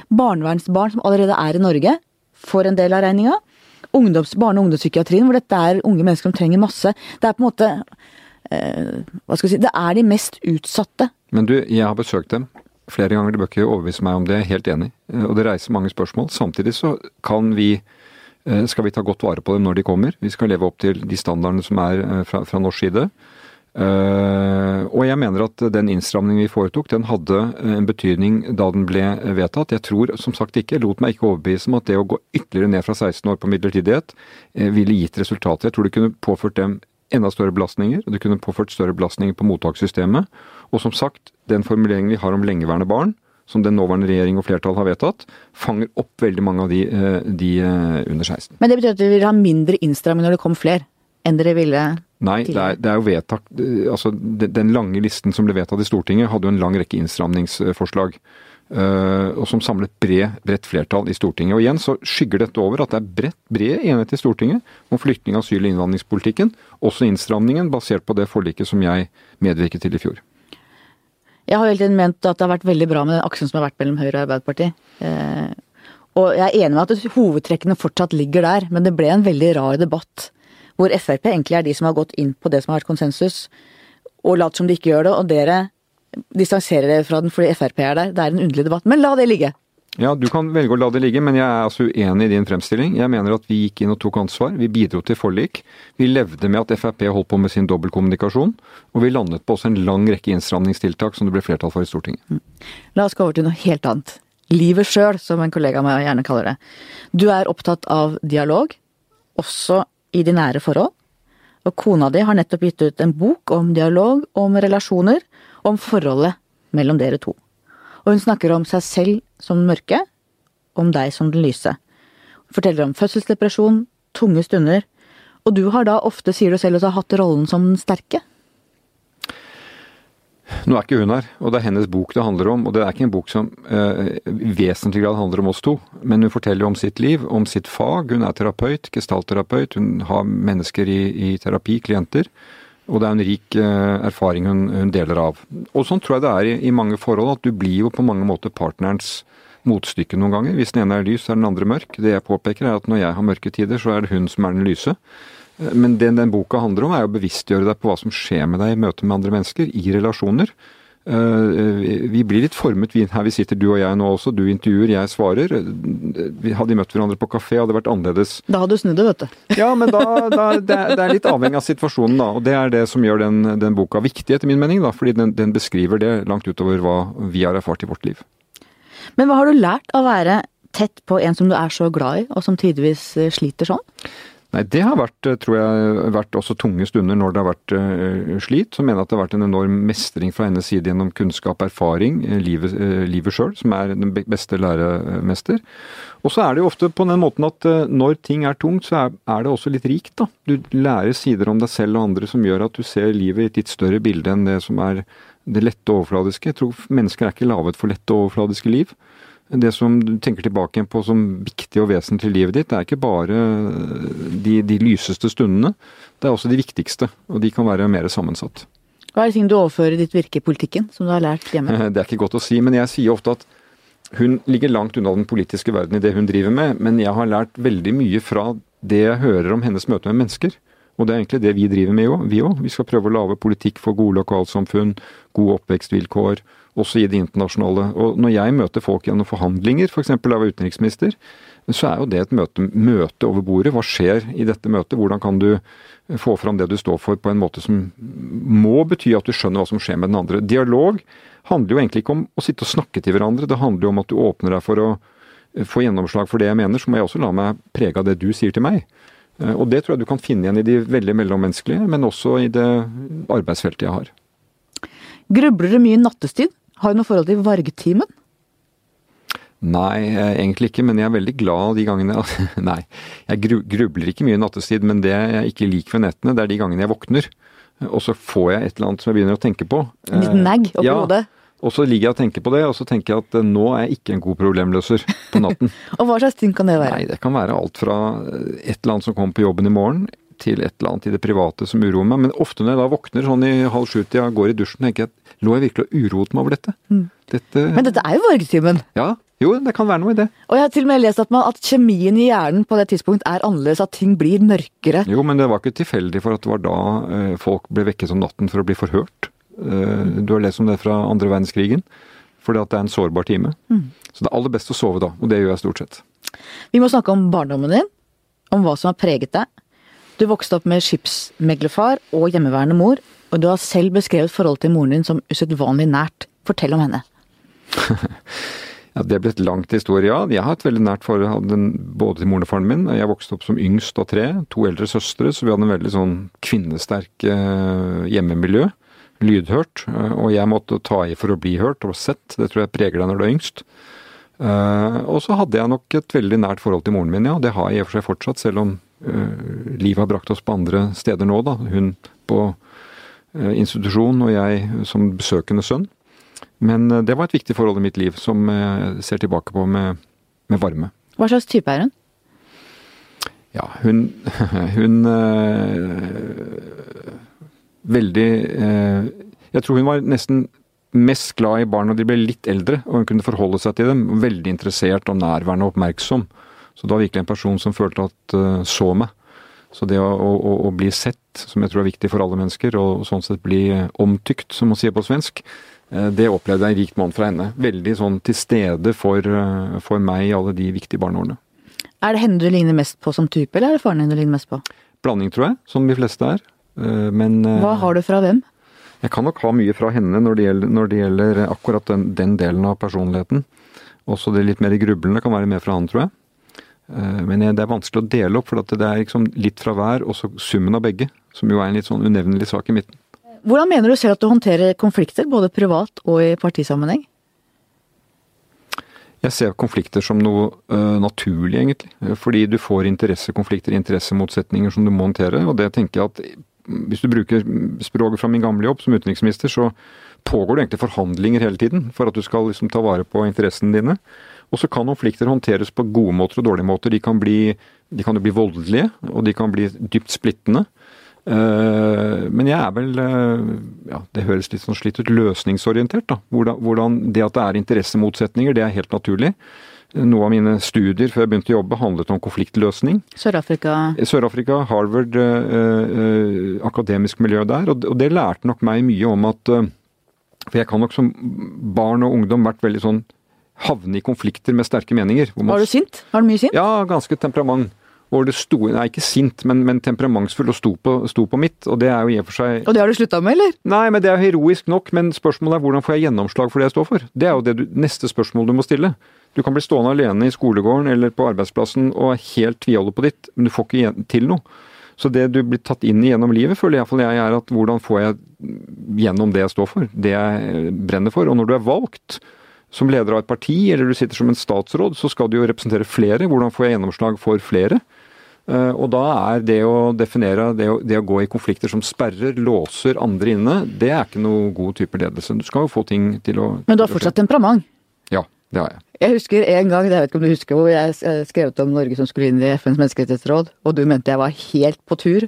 [SPEAKER 1] barnevernsbarn som allerede er i Norge, får en del av regninga. Barne- og ungdomspsykiatrien, hvor dette er unge mennesker som trenger masse. Det er på en måte eh, Hva skal vi si Det er de mest utsatte.
[SPEAKER 2] Men du, jeg har besøkt dem flere ganger. du bør ikke overbevise meg om det. Jeg er helt enig. Eh, og det reiser mange spørsmål. Samtidig så kan vi eh, skal vi ta godt vare på dem når de kommer. Vi skal leve opp til de standardene som er eh, fra, fra norsk side. og jeg mener at den innstramningen vi foretok, den hadde en betydning da den ble vedtatt. Jeg tror som sagt ikke, lot meg ikke overbevise om at det å gå ytterligere ned fra 16 år på midlertidighet ville gitt resultater. Jeg tror det kunne påført dem enda større belastninger, det kunne påført større belastninger på mottakssystemet. Og som sagt, den formuleringen vi har om lengeværende barn, som den nåværende regjering og flertall har vedtatt, fanger opp veldig mange av de, eh, de eh, under 16.
[SPEAKER 1] Men det betyr at dere vil ha mindre innstramming når det kom flere, enn dere ville
[SPEAKER 2] Nei, det er, det er jo vedtak Altså, den lange listen som ble vedtatt i Stortinget, hadde jo en lang rekke innstramningsforslag. Og som samlet bred, bredt flertall i Stortinget. Og igjen så skygger dette over at det er bredt, bred enighet i Stortinget om flyktning-, asyl- og innvandringspolitikken. Også innstramningen, basert på det forliket som jeg medvirket til i fjor.
[SPEAKER 1] Jeg har hele tiden ment at det har vært veldig bra med den aksen som har vært mellom Høyre og Arbeiderpartiet. Uh, og jeg er enig med at hovedtrekkene fortsatt ligger der, men det ble en veldig rar debatt. Hvor Frp egentlig er de som har gått inn på det som har vært konsensus, og latt som de ikke gjør det. Og dere distanserer dere fra den fordi Frp er der. Det er en underlig debatt. Men la det ligge.
[SPEAKER 2] Ja, du kan velge å la det ligge, men jeg er altså uenig i din fremstilling. Jeg mener at vi gikk inn og tok ansvar. Vi bidro til forlik. Vi levde med at Frp holdt på med sin dobbeltkommunikasjon. Og vi landet på også en lang rekke innstramningstiltak som det ble flertall for i Stortinget. Mm.
[SPEAKER 1] La oss gå over til noe helt annet. Livet sjøl, som en kollega av meg gjerne kaller det. Du er opptatt av dialog, også i de nære forhold. Og kona di har nettopp gitt ut en bok om dialog, om relasjoner om forholdet mellom dere to. Og hun snakker om seg selv som den mørke, om deg som den lyse. Hun forteller om fødselsdepresjon, tunge stunder, og du har da ofte, sier du selv, også hatt rollen som den sterke.
[SPEAKER 2] Nå er ikke hun her, og det er hennes bok det handler om. Og det er ikke en bok som eh, i vesentlig grad handler om oss to. Men hun forteller om sitt liv, om sitt fag. Hun er terapeut, gestaltterapeut. Hun har mennesker i, i terapi, klienter. Og det er en rik eh, erfaring hun, hun, deler av. Og sånn tror jeg det er i, i, mange forhold, at du blir jo på mange måter partnerens motstykke noen ganger. Hvis den ene er lys, er den andre mørk. Det jeg påpeker er at når jeg har mørke tider, så er det hun som er den lyse. Eh, men det den boka handler om, er å bevisstgjøre deg på hva som skjer med deg i møte med andre mennesker, i relasjoner. Eh, vi blir litt formet her vi sitter, du og jeg nå også. Du intervjuer, jeg svarer. Vi hadde møtt hverandre på kafé, hadde det vært annerledes.
[SPEAKER 1] Da hadde du snudd det, vet du. *laughs*
[SPEAKER 2] Ja, men da, da det, er, det, litt avhengig av situasjonen, da. Og det er det som gjør den, den boka viktig, etter min mening. da, Fordi den, den, beskriver det langt utover hva vi har erfart i vårt liv.
[SPEAKER 1] Men hva har du lært av å være tett på en som du er så glad i, og som tidvis eh, sliter sånn?
[SPEAKER 2] Nei, det har vært, eh, tror jeg, vært også tunge stunder når det har vært uh, slit. Så mener at det har vært en enorm mestring fra hennes side gjennom kunnskap, erfaring, livet, uh, livet sjøl, som er den beste læremester. Og så er det jo ofte på den måten at når ting er tungt, så er, er, det også litt rikt, da. Du lærer sider om deg selv og andre som gjør at du ser livet i et litt større bilde enn det som er det lette overfladiske. Jeg tror mennesker er ikke laget for lette overfladiske liv det som du tenker tilbake på som viktig og vesentlig i livet ditt, det er ikke bare de, de, lyseste stundene. Det er også de viktigste, og de kan være mer sammensatt.
[SPEAKER 1] Hva er det ting du overfører i ditt virke i politikken, som du har lært hjemme?
[SPEAKER 2] Det er ikke godt å si, men jeg sier ofte at hun ligger langt unna den politiske verden i det hun driver med, men jeg har lært veldig mye fra det jeg hører om hennes møte med mennesker. Og det er egentlig det vi driver med vi òg. Vi skal prøve å lage politikk for gode lokalsamfunn, gode oppvekstvilkår også i det internasjonale. Og når jeg møter folk gjennom forhandlinger, f.eks. For av utenriksminister, så er jo det et møte, møte, over bordet. Hva skjer i dette møtet? Hvordan kan du få fram det du står for på en måte som må bety at du skjønner hva som skjer med den andre. Dialog handler jo egentlig ikke om å sitte og snakke til hverandre, det handler jo om at du åpner deg for å få gjennomslag for det jeg mener, så må jeg også la meg prege av det du sier til meg. Og det tror jeg du kan finne igjen i de veldig mellommenneskelige, men også i det arbeidsfeltet jeg har.
[SPEAKER 1] Grubler du mye nattestid? Har du noe forhold til vargtimen?
[SPEAKER 2] Nei, egentlig ikke, men jeg er veldig glad de gangene *laughs* Nei, jeg grubler ikke mye nattestid, men det jeg ikke liker ved nettene, det er de gangene jeg våkner. Og så får jeg et eller annet som jeg begynner å tenke på.
[SPEAKER 1] En liten nagg oppi ja, hodet?
[SPEAKER 2] Og så ligger jeg og tenker på det, og så tenker jeg at eh, nå er jeg ikke en god problemløser på natten. *laughs*
[SPEAKER 1] og hva slags ting kan det være?
[SPEAKER 2] Nei, Det kan være alt fra et eller annet som kommer på jobben i morgen, til et eller annet i det private som uroer meg. Men ofte når jeg da våkner sånn i halv sju-tida, går i dusjen, tenker jeg at lå jeg virkelig og uroet meg over dette? Mm.
[SPEAKER 1] dette? Men dette er jo vargetimen?
[SPEAKER 2] Ja, jo, det kan være noe i det.
[SPEAKER 1] Og jeg har til og med lest at, man, at kjemien i hjernen på det tidspunkt er annerledes, at ting blir mørkere.
[SPEAKER 2] Jo, men det var ikke tilfeldig for at det var da eh, folk ble vekket om natten for å bli forhørt. Eh, du har lest om det fra andre verdenskrigen. Fordi at det er en sårbar time. Mm. Så det er aller best å sove da, og det gjør jeg stort sett.
[SPEAKER 1] Vi må snakke om barndommen din, om hva som har preget deg. Du vokste opp med skipsmeglerfar og hjemmeværende mor, og du har selv beskrevet forholdet til moren din som usedvanlig nært. Fortell om henne. *laughs*
[SPEAKER 2] ja, Det ble et langt historie, ja. Jeg har et veldig nært forhold både til moren og faren min. Jeg vokste opp som yngst av tre, to eldre søstre, så vi hadde en veldig sånn kvinnesterk eh, hjemmemiljø. lydhørt, eh, og jeg måtte ta i for å bli hørt og sett. Det tror jeg preger deg når du er yngst. Uh, og så hadde jeg nok et veldig nært forhold til moren min, ja. Det har jeg i og for seg fortsatt, selv om livet har brakt oss på andre steder nå, da. Hun på institusjon og jeg som besøkende sønn. Men det var et viktig forhold i mitt liv som jeg ser tilbake på med, med varme.
[SPEAKER 1] Hva slags type er hun?
[SPEAKER 2] Ja, hun, *laughs* hun øh, Veldig øh, Jeg tror hun var nesten mest glad i barn når de ble litt eldre, og hun kunne forholde seg til dem. Veldig interessert og nærværende og oppmerksom. Så det var virkelig en person som følte at uh, så meg. Så det å, å, å, bli sett, som jeg tror er viktig for alle mennesker, og sånn sett bli omtykt, som man sier på svensk, det opplevde jeg en rikt mann fra henne. Veldig sånn til stede for, for meg i alle de viktige barneårene.
[SPEAKER 1] Er det henne du ligner mest på som type, eller er det faren din du ligner mest på?
[SPEAKER 2] Blanding, tror jeg, som de fleste er. Eh, men
[SPEAKER 1] eh, Hva har du fra hvem?
[SPEAKER 2] Jeg kan nok ha mye fra henne når det gjelder, når det gjelder akkurat den, den, delen av personligheten. Også det litt mer grublende kan være mer fra han, tror jeg. Eh, men det er vanskelig å dele opp, for det er liksom litt fra hver, og så summen av begge. Som jo er en litt sånn unevnelig sak i midten.
[SPEAKER 1] Hvordan mener du selv at du håndterer konflikter, både privat og i partisammenheng?
[SPEAKER 2] Jeg ser konflikter som noe uh, naturlig, egentlig. Fordi du får interessekonflikter, interessemotsetninger som du må håndtere. Og det tenker jeg at hvis du bruker språket fra min gamle jobb som utenriksminister, så pågår det egentlig forhandlinger hele tiden for at du skal liksom ta vare på interessene dine. Og så kan konflikter håndteres på gode måter og dårlige måter. De kan, bli, de kan bli voldelige, og de kan bli dypt splittende. Eh, men jeg er vel eh, ja, Det høres litt sånn slitt ut. Løsningsorientert. da. Hvordan, hvordan, Det at det er interessemotsetninger, det er helt naturlig. Noe av mine studier før jeg begynte å jobbe, handlet om konfliktløsning.
[SPEAKER 1] Sør-Afrika?
[SPEAKER 2] Sør-Afrika, Harvard, eh, eh, akademisk miljø der. Og, og, det lærte nok meg mye om at eh, For jeg kan nok som barn og ungdom vært veldig sånn havne i konflikter med sterke meninger.
[SPEAKER 1] Var du sint? Var du mye sint?
[SPEAKER 2] Ja, ganske temperament hvor det sto Nei, ikke sint, men, men temperamentsfull og sto på, sto på, mitt. Og det er jo i og for seg
[SPEAKER 1] Og det har du slutta med, eller?
[SPEAKER 2] Nei, men det er heroisk nok. Men spørsmålet er hvordan får jeg gjennomslag for det jeg står for? Det er jo det du, neste spørsmål du må stille. Du kan bli stående alene i skolegården eller på arbeidsplassen og helt tviholde på ditt, men du får ikke til noe. Så det du blir tatt inn i gjennom livet, føler iallfall jeg er at hvordan får jeg gjennom det jeg står for, det jeg brenner for. Og når du er valgt som leder av et parti, eller du sitter som en statsråd, så skal du jo representere flere. Hvordan får jeg gjennomslag for flere? Eh, og da er det å definere det å, det å, gå i konflikter som sperrer, låser andre inne, det er ikke noe god type ledelse. Du skal jo få ting til å
[SPEAKER 1] Men du har fortsatt temperament?
[SPEAKER 2] Ja, det har jeg.
[SPEAKER 1] Jeg husker en gang, jeg vet ikke om du husker, hvor jeg skrev om Norge som skulle inn i FNs menneskerettighetsråd, og du mente jeg var helt på tur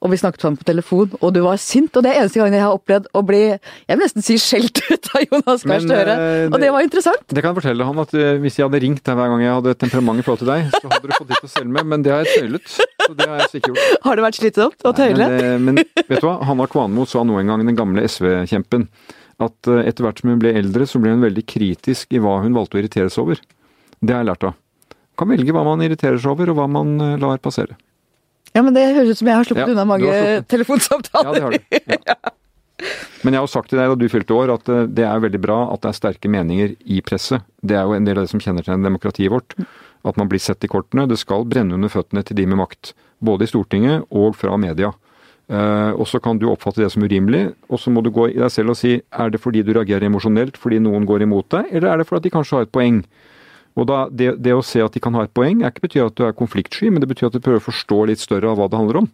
[SPEAKER 1] og vi snakket sammen på telefon, og du var sint. Og det er eneste gangen jeg har opplevd å bli jeg vil nesten si skjelt ut av Jonas Gahr Støre. Eh, og det var interessant.
[SPEAKER 2] Det kan jeg fortelle han at uh, hvis jeg hadde ringt deg hver gang jeg hadde temperament i forhold til deg, så hadde du fått ditt å selge med, men det har jeg tøylet. Så det har jeg sikkert. *laughs*
[SPEAKER 1] Har det vært slitsomt å tøyle?
[SPEAKER 2] Nei, men, det, men, vet du hva, Hanna Kvanmo sa nå en gang, den gamle SV-kjempen, at etter hvert som hun ble eldre, så ble hun veldig kritisk i hva hun valgte å irritere seg over. Det har jeg lært av. Kan velge hva man irriterer seg over, og hva man lar passere.
[SPEAKER 1] Ja, men det høres ut som jeg har sluppet ja, unna mange telefonsamtaler. Ja, det har du. Ja. *laughs*
[SPEAKER 2] Men jeg har sagt til deg da du fylte år at eh, det er veldig bra at det er sterke meninger i presset. Det er jo en del av det som kjennetegner demokratiet vårt. At man blir sett i kortene. Det skal brenne under føttene til de med makt. Både i Stortinget og fra media. Uh, og så kan du oppfatte det som urimelig, og så må du gå i deg selv og si er det fordi du reagerer emosjonelt fordi noen går imot deg, eller er det fordi de kanskje har et poeng? Og da, det, det, å se at de kan ha et poeng, er ikke betyr at du er konfliktsky, men det betyr at du prøver å forstå litt større av hva det handler om.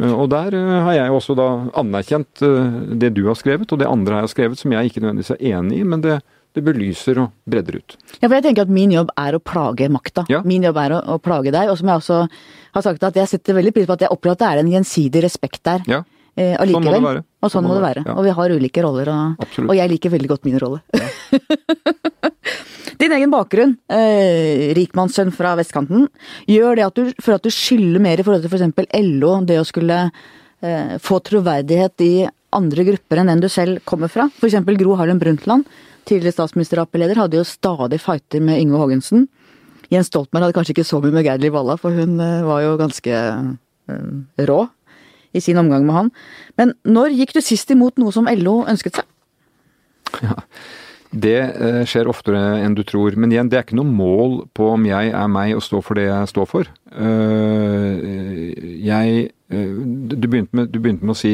[SPEAKER 2] Eh, og der eh, har jeg også da anerkjent eh, det du har skrevet, og det andre har skrevet som jeg ikke nødvendigvis er enig i, men det, det belyser og bredder ut.
[SPEAKER 1] Ja, for jeg tenker at min jobb er å plage makta. Ja. Min jobb er å, å, plage deg. Og som jeg også har sagt at jeg setter veldig pris på at jeg opplever at det er en gjensidig respekt der. Ja. Eh,
[SPEAKER 2] sånn må det være.
[SPEAKER 1] Og sånn, sånn må det være. Ja. Og vi har ulike roller, og, og, jeg liker veldig godt min rolle. Ja. *laughs* Din egen bakgrunn, eh, rikmannssønn fra vestkanten, gjør det at du, føler at du skylder mer i forhold til f.eks. LO, det å skulle eh, få troverdighet i andre grupper enn den du selv kommer fra. F.eks. Gro Harlem Brundtland, tidligere statsminister og Ap-leder, hadde jo stadig fighter med Yngve Haagensen. Jens Stoltenberg hadde kanskje ikke så mye med Geir Liv Valla, for hun eh, var jo ganske eh, rå i sin omgang med han. Men når gikk du sist imot noe som LO ønsket seg?
[SPEAKER 2] Ja, det eh, skjer oftere enn du tror. Men igjen, det er ikke noe mål på om jeg er meg og står for det jeg står for. Eh, jeg du, begynte med, du, begynte med, å si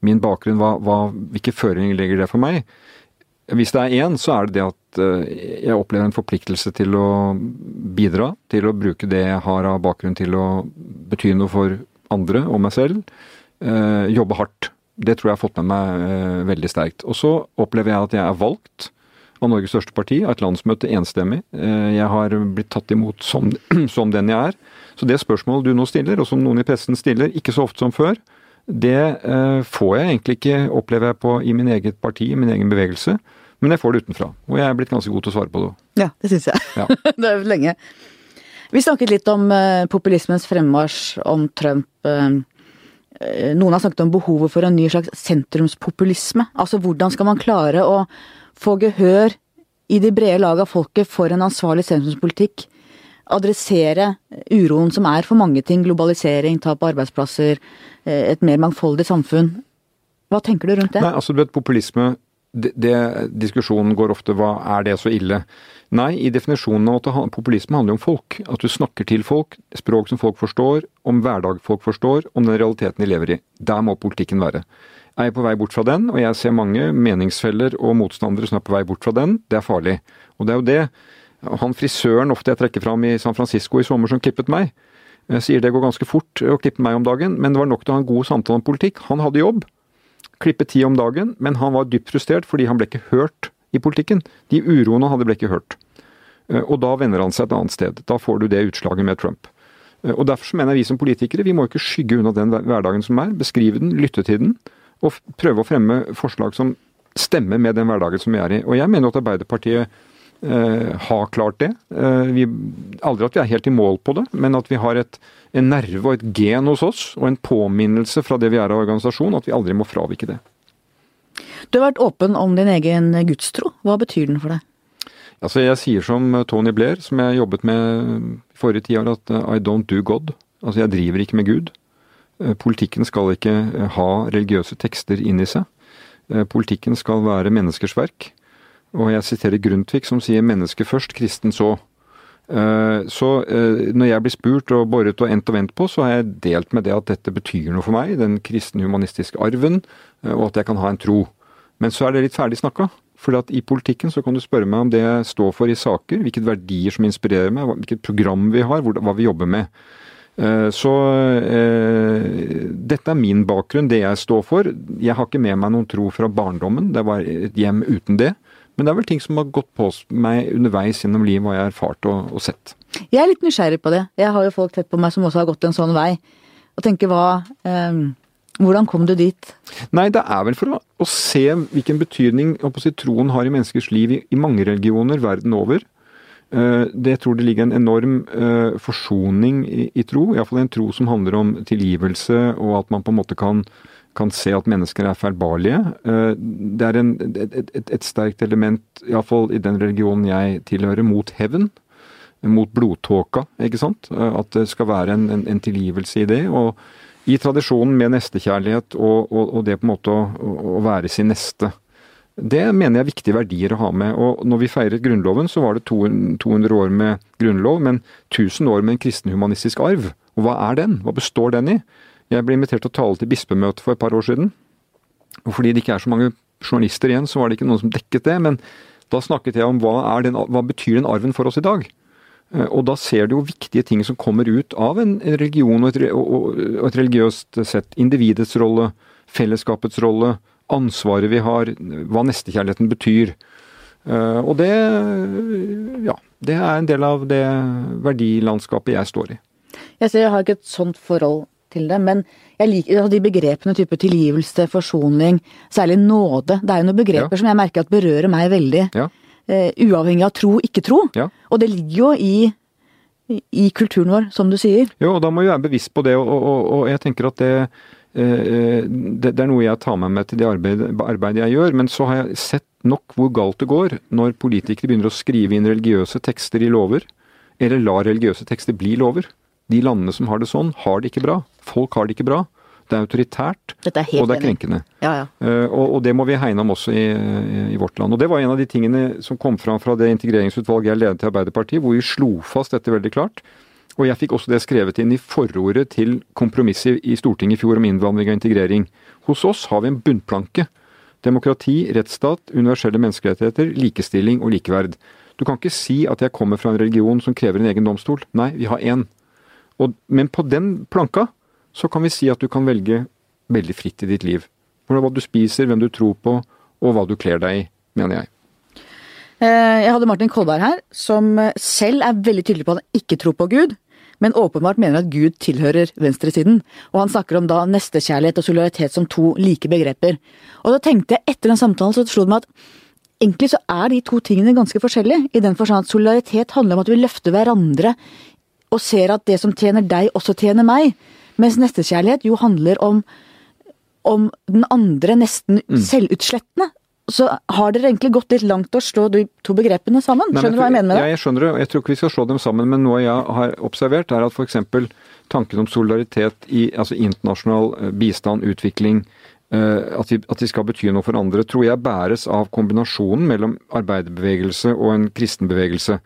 [SPEAKER 2] min bakgrunn, hva, hva, hvilke føringer legger det for meg? Hvis det er én, så er det det at jeg opplever en forpliktelse til å bidra. Til å bruke det jeg har av bakgrunn til å bety noe for andre og meg selv. Jobbe hardt. Det tror jeg har fått med meg veldig sterkt. Og så opplever jeg at jeg er valgt av Norges største parti, av et landsmøte enstemmig. Eh, jeg har blitt tatt imot som, *clears throat* som, den jeg er. Så det spørsmålet du nå stiller, og som noen i pressen stiller, ikke så ofte som før, det eh, får jeg egentlig ikke, opplever jeg på i min eget parti, i min egen bevegelse. Men jeg får det utenfra. Og jeg er blitt ganske god til å svare på det.
[SPEAKER 1] Ja, det syns jeg. Ja. *laughs* det er lenge. Vi snakket litt om uh, populismens fremmarsj, om Trump. Uh, noen har snakket om behovet for en ny slags sentrumspopulisme. Altså hvordan skal man klare å få gehør i de brede lag av folket for en ansvarlig sentrumspolitikk. Adressere uroen som er for mange ting. Globalisering, tap av arbeidsplasser, eh, et mer mangfoldig samfunn. Hva tenker du rundt det?
[SPEAKER 2] Nei, altså du vet, Populisme, det, det, diskusjonen går ofte hva er det så ille? Nei, i definisjonen av at populisme handler om folk. At du snakker til folk, språk som folk forstår, om hverdag folk forstår, om den realiteten de lever i. Der må politikken være Jeg er på vei bort fra den, og jeg ser mange meningsfeller og motstandere som er på vei bort fra den. Det er farlig. Og det er jo det han frisøren ofte jeg trekker fram i San Francisco i sommer som klippet meg, jeg sier det går ganske fort å klippe meg om dagen, men det var nok til å ha en god samtale om politikk. Han hadde jobb. Klippet ti om dagen, men han var dypt frustrert fordi han ble ikke hørt i politikken. De uroene hadde, ble ikke hørt. Eh, og da vender han seg et annet sted. Da får du det utslaget med Trump. Eh, og Derfor mener jeg vi som politikere vi må ikke skygge unna den hverdagen som er. Beskrive den, lytte til den og prøve å fremme forslag som stemmer med den hverdagen som vi er i. Og jeg mener at Arbeiderpartiet eh, har klart det. Eh, vi, aldri at vi er helt i mål på det, men at vi har et, en nerve og et gen hos oss, og en påminnelse fra det vi er av organisasjon, at vi aldri må fravike det.
[SPEAKER 1] Du har vært åpen om din egen gudstro. Hva betyr den for deg?
[SPEAKER 2] Altså, jeg sier som Tony Blair, som jeg jobbet med i forrige tiår, at uh, I don't do God. Altså, jeg driver ikke med Gud. Eh, politikken skal ikke eh, ha religiøse tekster inn i seg. Eh, politikken skal være menneskers verk. Og jeg siterer Grundtvig som sier 'menneske først, kristen så'. Så når jeg blir spurt og boret og endt og vendt på, så har jeg delt med det at dette betyr noe for meg, den kristen-humanistiske arven, og at jeg kan ha en tro. Men så er det litt ferdig snakka. For i politikken så kan du spørre meg om det jeg står for i saker, hvilke verdier som inspirerer meg, hvilket program vi har, hva vi jobber med. Eh, så eh, dette er min bakgrunn, det jeg står for. Jeg har ikke med meg noen tro fra barndommen, det var et hjem uten det. Men det er vel ting som har gått på meg underveis gjennom livet, og jeg har erfart og, og, sett.
[SPEAKER 1] Jeg er litt nysgjerrig på det. Jeg har jo folk tett på meg som også har gått en sånn vei. Og tenker hva eh, Hvordan kom du dit?
[SPEAKER 2] Nei, det er vel for å, å se hvilken betydning troen har i menneskers liv i, i mange religioner verden over. Uh, det tror det ligger en enorm uh, forsoning i, i tro. Iallfall en tro som handler om tilgivelse, og at man på en måte kan, kan se at mennesker er feilbarlige. Uh, det er en, et, et, et, sterkt element, iallfall i den religionen jeg tilhører, mot hevn. Mot blodtåka, ikke sant. At det skal være en, en, en tilgivelse i det. og i tradisjonen med nestekjærlighet og, og, og, det på en måte å, å være sin neste. Det mener jeg er viktige verdier å ha med. Og når vi feiret Grunnloven, så var det 200 år med grunnlov, men 1000 år med en kristenhumanistisk arv. Og hva er den? Hva består den i? Jeg ble invitert til å tale til bispemøtet for et par år siden. Og fordi det ikke er så mange journalister igjen, så var det ikke noen som dekket det. Men da snakket jeg om hva, den, hva betyr den arven for oss i dag? Eh, og da ser du jo viktige ting som kommer ut av en, religion og et, og et religiøst sett. Individets rolle, fellesskapets rolle, ansvaret vi har, hva nestekjærligheten betyr. Eh, og det, ja, det er en del av det verdilandskapet jeg står i.
[SPEAKER 1] Jeg ser jeg har ikke et sånt forhold til det, men jeg liker de begrepene type tilgivelse, forsoning, særlig nåde. Det er jo noen begreper ja. som jeg merker at berører meg veldig. Ja. Uh, uavhengig av tro, ikke tro. Ja. Og det ligger jo i, i kulturen vår, som du sier.
[SPEAKER 2] Jo, og da må vi være bevisst på det. Og, og, og jeg tenker at det, Eh, det, er noe jeg tar med meg til det arbeidet, arbeidet, jeg gjør. Men så har jeg sett nok hvor galt det går når politikere begynner å skrive inn religiøse tekster i lover, eller lar religiøse tekster bli lover. De landene som har det sånn, har det ikke bra. Folk har det ikke bra. Det er autoritært, og det er krenkende.
[SPEAKER 1] Ja, ja.
[SPEAKER 2] Uh, og, og, det må vi hegne om også i, i, vårt land. Og Det var en av de tingene som kom fram fra det integreringsutvalget jeg ledet til Arbeiderpartiet, hvor vi slo fast dette veldig klart. Og jeg fikk også det skrevet inn i forordet til kompromisset i Stortinget i fjor om innvandring og integrering. Hos oss har vi en bunnplanke. Demokrati, rettsstat, universelle menneskerettigheter, likestilling og likeverd. Du kan ikke si at jeg kommer fra en religion som krever en egen domstol. Nei, vi har én. Men på den planka så kan vi si at du kan velge veldig fritt i ditt liv. Hva du spiser, hvem du tror på, og hva du kler deg i, mener jeg.
[SPEAKER 1] Eh, jeg hadde Martin Kolberg her, som selv er veldig tydelig på at han ikke tror på Gud, men åpenbart mener at Gud tilhører venstresiden. Og han snakker om da nestekjærlighet og solidaritet som to like begreper. Og da tenkte jeg etter den samtalen, så slo det meg at egentlig så er de to tingene ganske forskjellige. I den forstand at solidaritet handler om at vi løfter hverandre og ser at det som tjener deg, også tjener meg. Mens nestekjærlighet jo handler om, om den andre nesten mm. selvutslettende. Så har dere egentlig gått litt langt å slå de to begrepene sammen? Skjønner du hva jeg mener med det?
[SPEAKER 2] Ja, jeg skjønner det. Jeg tror ikke vi skal slå dem sammen, men noe jeg har observert, er at f.eks. tanken om solidaritet i altså internasjonal eh, bistand, utvikling, eh, at de, at de, skal bety noe for andre, tror jeg bæres av kombinasjonen mellom arbeiderbevegelse og en kristenbevegelse.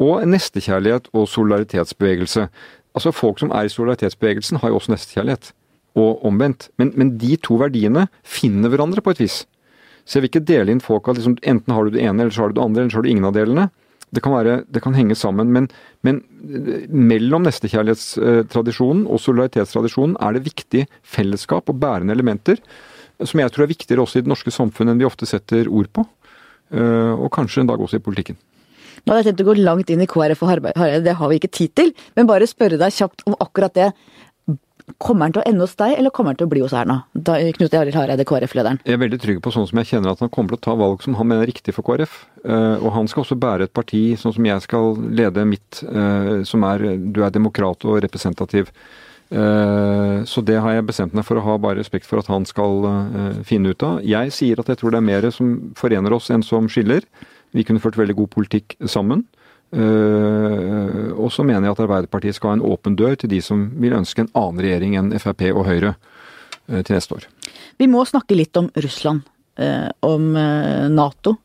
[SPEAKER 2] Og nestekjærlighet og solidaritetsbevegelse. Altså Folk som er i solidaritetsbevegelsen, har jo også nestekjærlighet. Og omvendt. Men, men de to verdiene finner hverandre på et vis. Så jeg vil ikke dele inn folk at liksom, enten har du det ene, eller så har du det andre, eller så har du ingen av delene. Det kan, være, det kan henge sammen, men, men eh, mellom nestekjærlighetstradisjonen og solidaritetstradisjonen er det viktig fellesskap og bærende elementer som jeg tror er viktigere også i det norske samfunnet enn vi ofte setter ord på. Eh, og kanskje en dag også i politikken.
[SPEAKER 1] Nå hadde jeg tenkt å gå langt inn i KrF og Hareide, det har vi ikke tid til. Men bare spørre deg kjapt om akkurat det. Kommer han til å ende hos deg, eller kommer han til å bli hos Erna? Da, Knut Arild Hareide, KrF-lederen.
[SPEAKER 2] Jeg er veldig trygg på sånn som jeg kjenner at han kommer til å ta valg som han mener er riktig for KrF. Uh, og han skal også bære et parti sånn som jeg skal lede mitt, uh, som er Du er demokrat og representativ. Uh, så det har jeg bestemt meg for å ha bare respekt for at han skal finne ut av. Jeg sier at jeg tror det er mer som forener oss enn som skiller. Vi kunne ført veldig god politikk sammen. Uh, og så mener jeg at Arbeiderpartiet skal ha en åpen dør til de som vil ønske en annen regjering enn Frp og Høyre uh, til neste år.
[SPEAKER 1] Vi må snakke litt om Russland, uh, om Nato.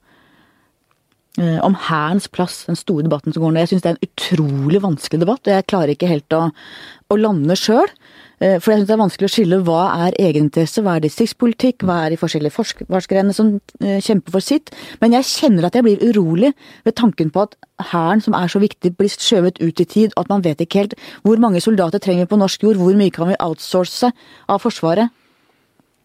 [SPEAKER 1] Om Hærens plass, den store debatten som går nå. Jeg syns det er en utrolig vanskelig debatt, og jeg klarer ikke helt å, å lande sjøl. Eh, for jeg syns det er vanskelig å skille hva er egeninteresse, hva er distriktspolitikk, hva er de forskjellige forskergrenene som eh, kjemper for sitt. Men jeg kjenner at jeg blir urolig ved tanken på at hæren, som er så viktig, blir skjøvet ut i tid, at man vet ikke helt hvor mange soldater trenger vi på norsk jord, hvor mye kan vi outsource av Forsvaret.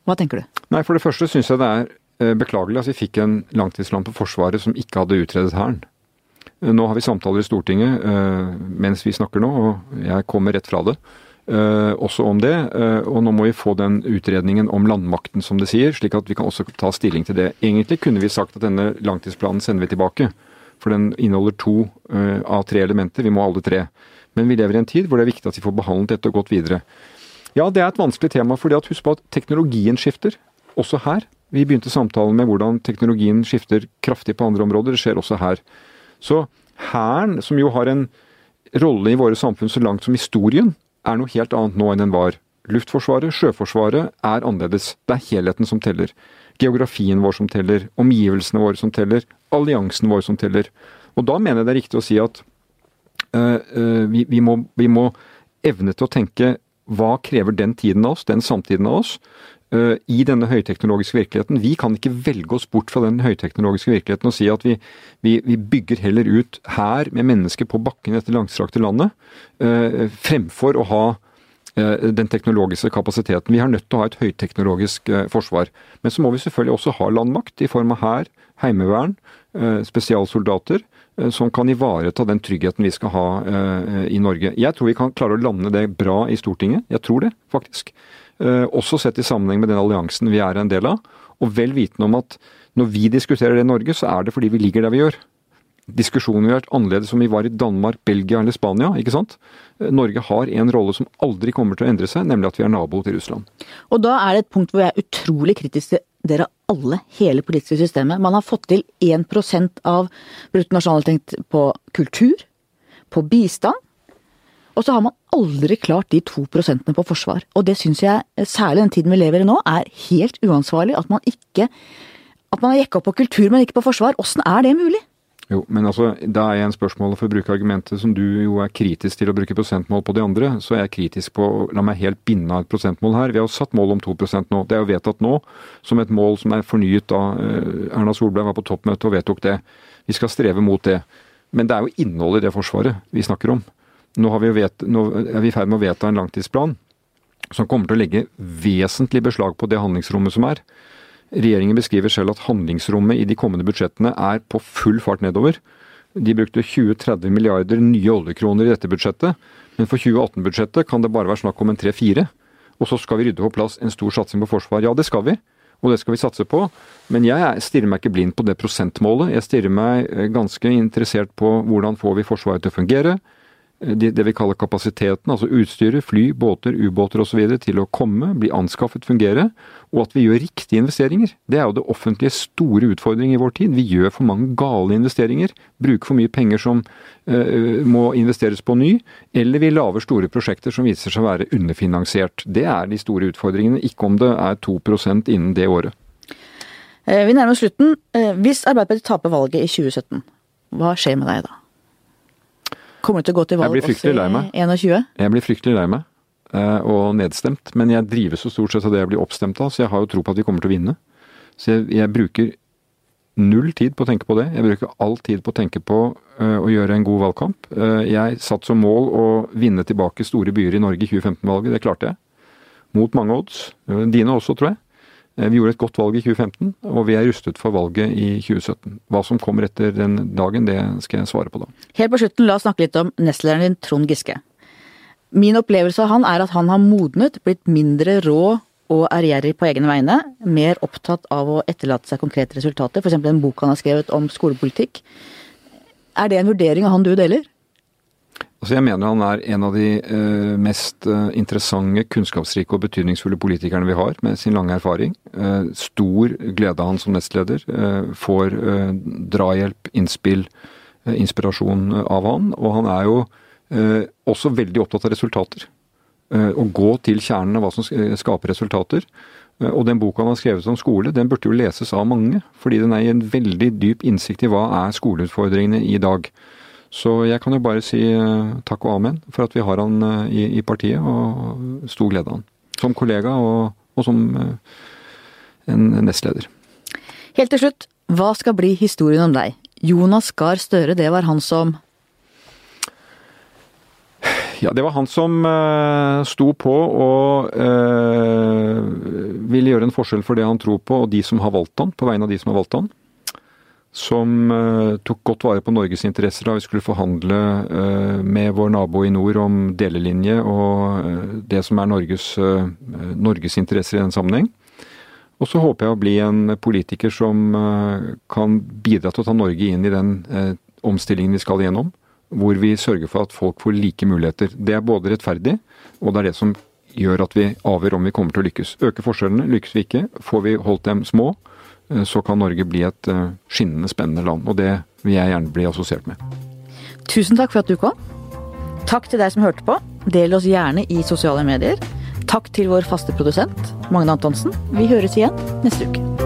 [SPEAKER 1] Hva tenker du?
[SPEAKER 2] Nei, For det første syns jeg det er eh, beklagelig at vi fikk en langtidsplan på Forsvaret som ikke hadde utredet Hæren. Nå har vi samtaler i Stortinget mens vi snakker nå, og jeg kommer rett fra det. Uh, også om det. Uh, og nå må vi få den utredningen om landmakten, som det sier, slik at vi kan også ta stilling til det. Egentlig kunne vi sagt at denne langtidsplanen sender vi tilbake. For den inneholder to uh, av tre elementer. Vi må ha alle tre. Men vi lever i en tid hvor det er viktig at vi får behandlet dette og gått videre. Ja, det er et vanskelig tema, at husk på at teknologien skifter. Også her. Vi begynte samtalen med hvordan teknologien skifter kraftig på andre områder. Det skjer også her. Så Hæren, som jo har en rolle i våre samfunn så langt som historien, er noe helt annet nå enn den var. Luftforsvaret, Sjøforsvaret er annerledes. Det er helheten som teller. Geografien vår som teller, omgivelsene våre som teller, alliansen vår som teller. Og da mener jeg det er riktig å si at øh, øh, vi, vi, må, vi, må, evne til å tenke hva krever den tiden av oss, den samtiden av oss, i denne høyteknologiske virkeligheten. Vi kan ikke velge oss bort fra den høyteknologiske virkeligheten og si at vi, vi, vi bygger heller ut her med mennesker på bakken i dette langstrakte landet, fremfor å ha den teknologiske kapasiteten. Vi har nødt til å ha et høyteknologisk forsvar. Men så må vi selvfølgelig også ha landmakt i form av hær, heimevern, spesialsoldater som kan ivareta den tryggheten vi skal ha i Norge. Jeg tror vi kan klare å lande det bra i Stortinget. Jeg tror det, faktisk. Eh, også sett i sammenheng med den alliansen vi er en del av. Og vel vitende om at når vi diskuterer det i Norge, så er det fordi vi ligger der vi gjør. Diskusjonen ville vært annerledes om vi var i Danmark, Belgia eller Spania. ikke sant? Eh, Norge har en rolle som aldri kommer til å endre seg, nemlig at vi er nabo til Russland.
[SPEAKER 1] Og da er det et punkt hvor jeg er utrolig kritisk til dere alle, hele politiske systemet. Man har fått til 1% av bruttonasjonalinntekt på kultur, på bistand, og så har man aldri klart de to prosentene på forsvar. Og det syns jeg, særlig den tiden vi lever i nå, er helt uansvarlig. At man ikke At man har jekka på kultur, men ikke på forsvar. Åssen er det mulig?
[SPEAKER 2] Jo, men altså, da er jeg en spørsmål for å bruke argumentet som du jo er kritisk til å bruke prosentmål på de andre, så er jeg kritisk på la meg helt binde av et prosentmål her. Vi har jo satt mål om 2% nå. Det er jo vedtatt nå som et mål som er fornyet da eh, Erna Solberg var på toppmøte og vedtok det. Vi skal streve mot det. Men det er jo innholdet i det forsvaret vi snakker om. Nå, vi vet, nå er vi i ferd med å vedta en langtidsplan som kommer til å legge vesentlig beslag på det handlingsrommet som er. Regjeringen beskriver selv at handlingsrommet i de kommende budsjettene er på full fart nedover. De brukte 20-30 milliarder nye oljekroner i dette budsjettet, men for 2018-budsjettet kan det bare være snakk om en 3-4. Og så skal vi rydde på plass en stor satsing på forsvar. Ja, det skal vi, og det skal vi satse på. Men jeg stirrer meg ikke blind på det prosentmålet. Jeg stirrer meg eh, ganske interessert på hvordan får vi Forsvaret til å fungere det, det vi kaller kapasiteten, altså utstyret, fly, båter, ubåter osv. til å komme, bli anskaffet, fungere, og at vi gjør riktige investeringer. Det er jo det offentlige store utfordring i vår tid. Vi gjør for mange gale investeringer. Bruker for mye penger som uh, må investeres på ny, eller vi lager store prosjekter som viser seg å være underfinansiert. Det er de store utfordringene, ikke om det er 2% innen det året.
[SPEAKER 1] Eh, vi nærmer oss slutten. Eh, hvis Arbeiderpartiet taper valget i 2017, hva skjer med deg da? Kommer du til å gå til valg også i 21?
[SPEAKER 2] Jeg blir fryktelig lei meg eh, og nedstemt. Men jeg drives så stort sett av det jeg blir oppstemt av, så jeg har jo tro på at vi kommer til å vinne. Så jeg, jeg bruker null tid på å tenke på det. Jeg bruker all tid på å tenke på uh, å gjøre en god valgkamp. Uh, jeg satt som mål å vinne tilbake store byer i Norge i 2015-valget. Det klarte jeg. Mot mange odds. Dine også, tror jeg. Eh, vi gjorde et godt valg i 2015, og vi er rustet for valget i 2017. Hva som kommer etter den dagen, det skal jeg svare på da.
[SPEAKER 1] Helt på slutten, la oss snakke litt om nestlederen din, Trond Giske. Min opplevelse av han er at han har modnet, blitt mindre rå og ærgjerrig på egne vegne. Mer opptatt av å etterlate seg konkrete resultater, f.eks. en bok han har skrevet om skolepolitikk. Er det en vurdering av han du deler?
[SPEAKER 2] Altså jeg mener han er en av de uh, mest uh, interessante, kunnskapsrike og betydningsfulle politikerne vi har, med sin lange erfaring. Uh, stor glede av han som nestleder. får drahjelp, innspill, inspirasjon av han. Og han er jo også veldig opptatt av resultater. Å gå til kjernen av hva som skaper resultater. Og den boka han har skrevet om skole, den burde jo leses av mange. Fordi den er i en veldig dyp innsikt i hva er skoleutfordringene i dag. Så jeg kan jo bare si eh, takk og amen for at vi har han eh, i, i partiet, og stor glede av han. Som kollega og, og som eh, en nestleder.
[SPEAKER 1] Helt til slutt, hva skal bli historien om deg? Jonas Gahr Støre, det var han som
[SPEAKER 2] ja, det var han som uh, sto på og uh, ville gjøre en forskjell for det han tror på, og de som har valgt han, på vegne av de som har valgt han som uh, tok godt vare på Norges interesser da vi skulle forhandle uh, med vår nabo i nord om delelinje og uh, det som er Norges, Norges, interesser i den sammenheng. Og så håper jeg å bli en politiker som kan bidra til å ta Norge inn i den omstillingen vi skal igjennom, Hvor vi sørger for at folk får like muligheter. Det er både rettferdig, og det er det som gjør at vi avgjør om vi kommer til å lykkes. Øke forskjellene, lykkes vi ikke. Får vi holdt dem små, Eh, så kan Norge bli et eh, skinnende spennende land. Og det vil jeg gjerne bli assosiert med.
[SPEAKER 1] Tusen takk for at du kom. Takk til deg som hørte på. Del oss gjerne i sosiale medier. Takk til vår faste produsent, Magne Antonsen. Vi høres igjen neste uke.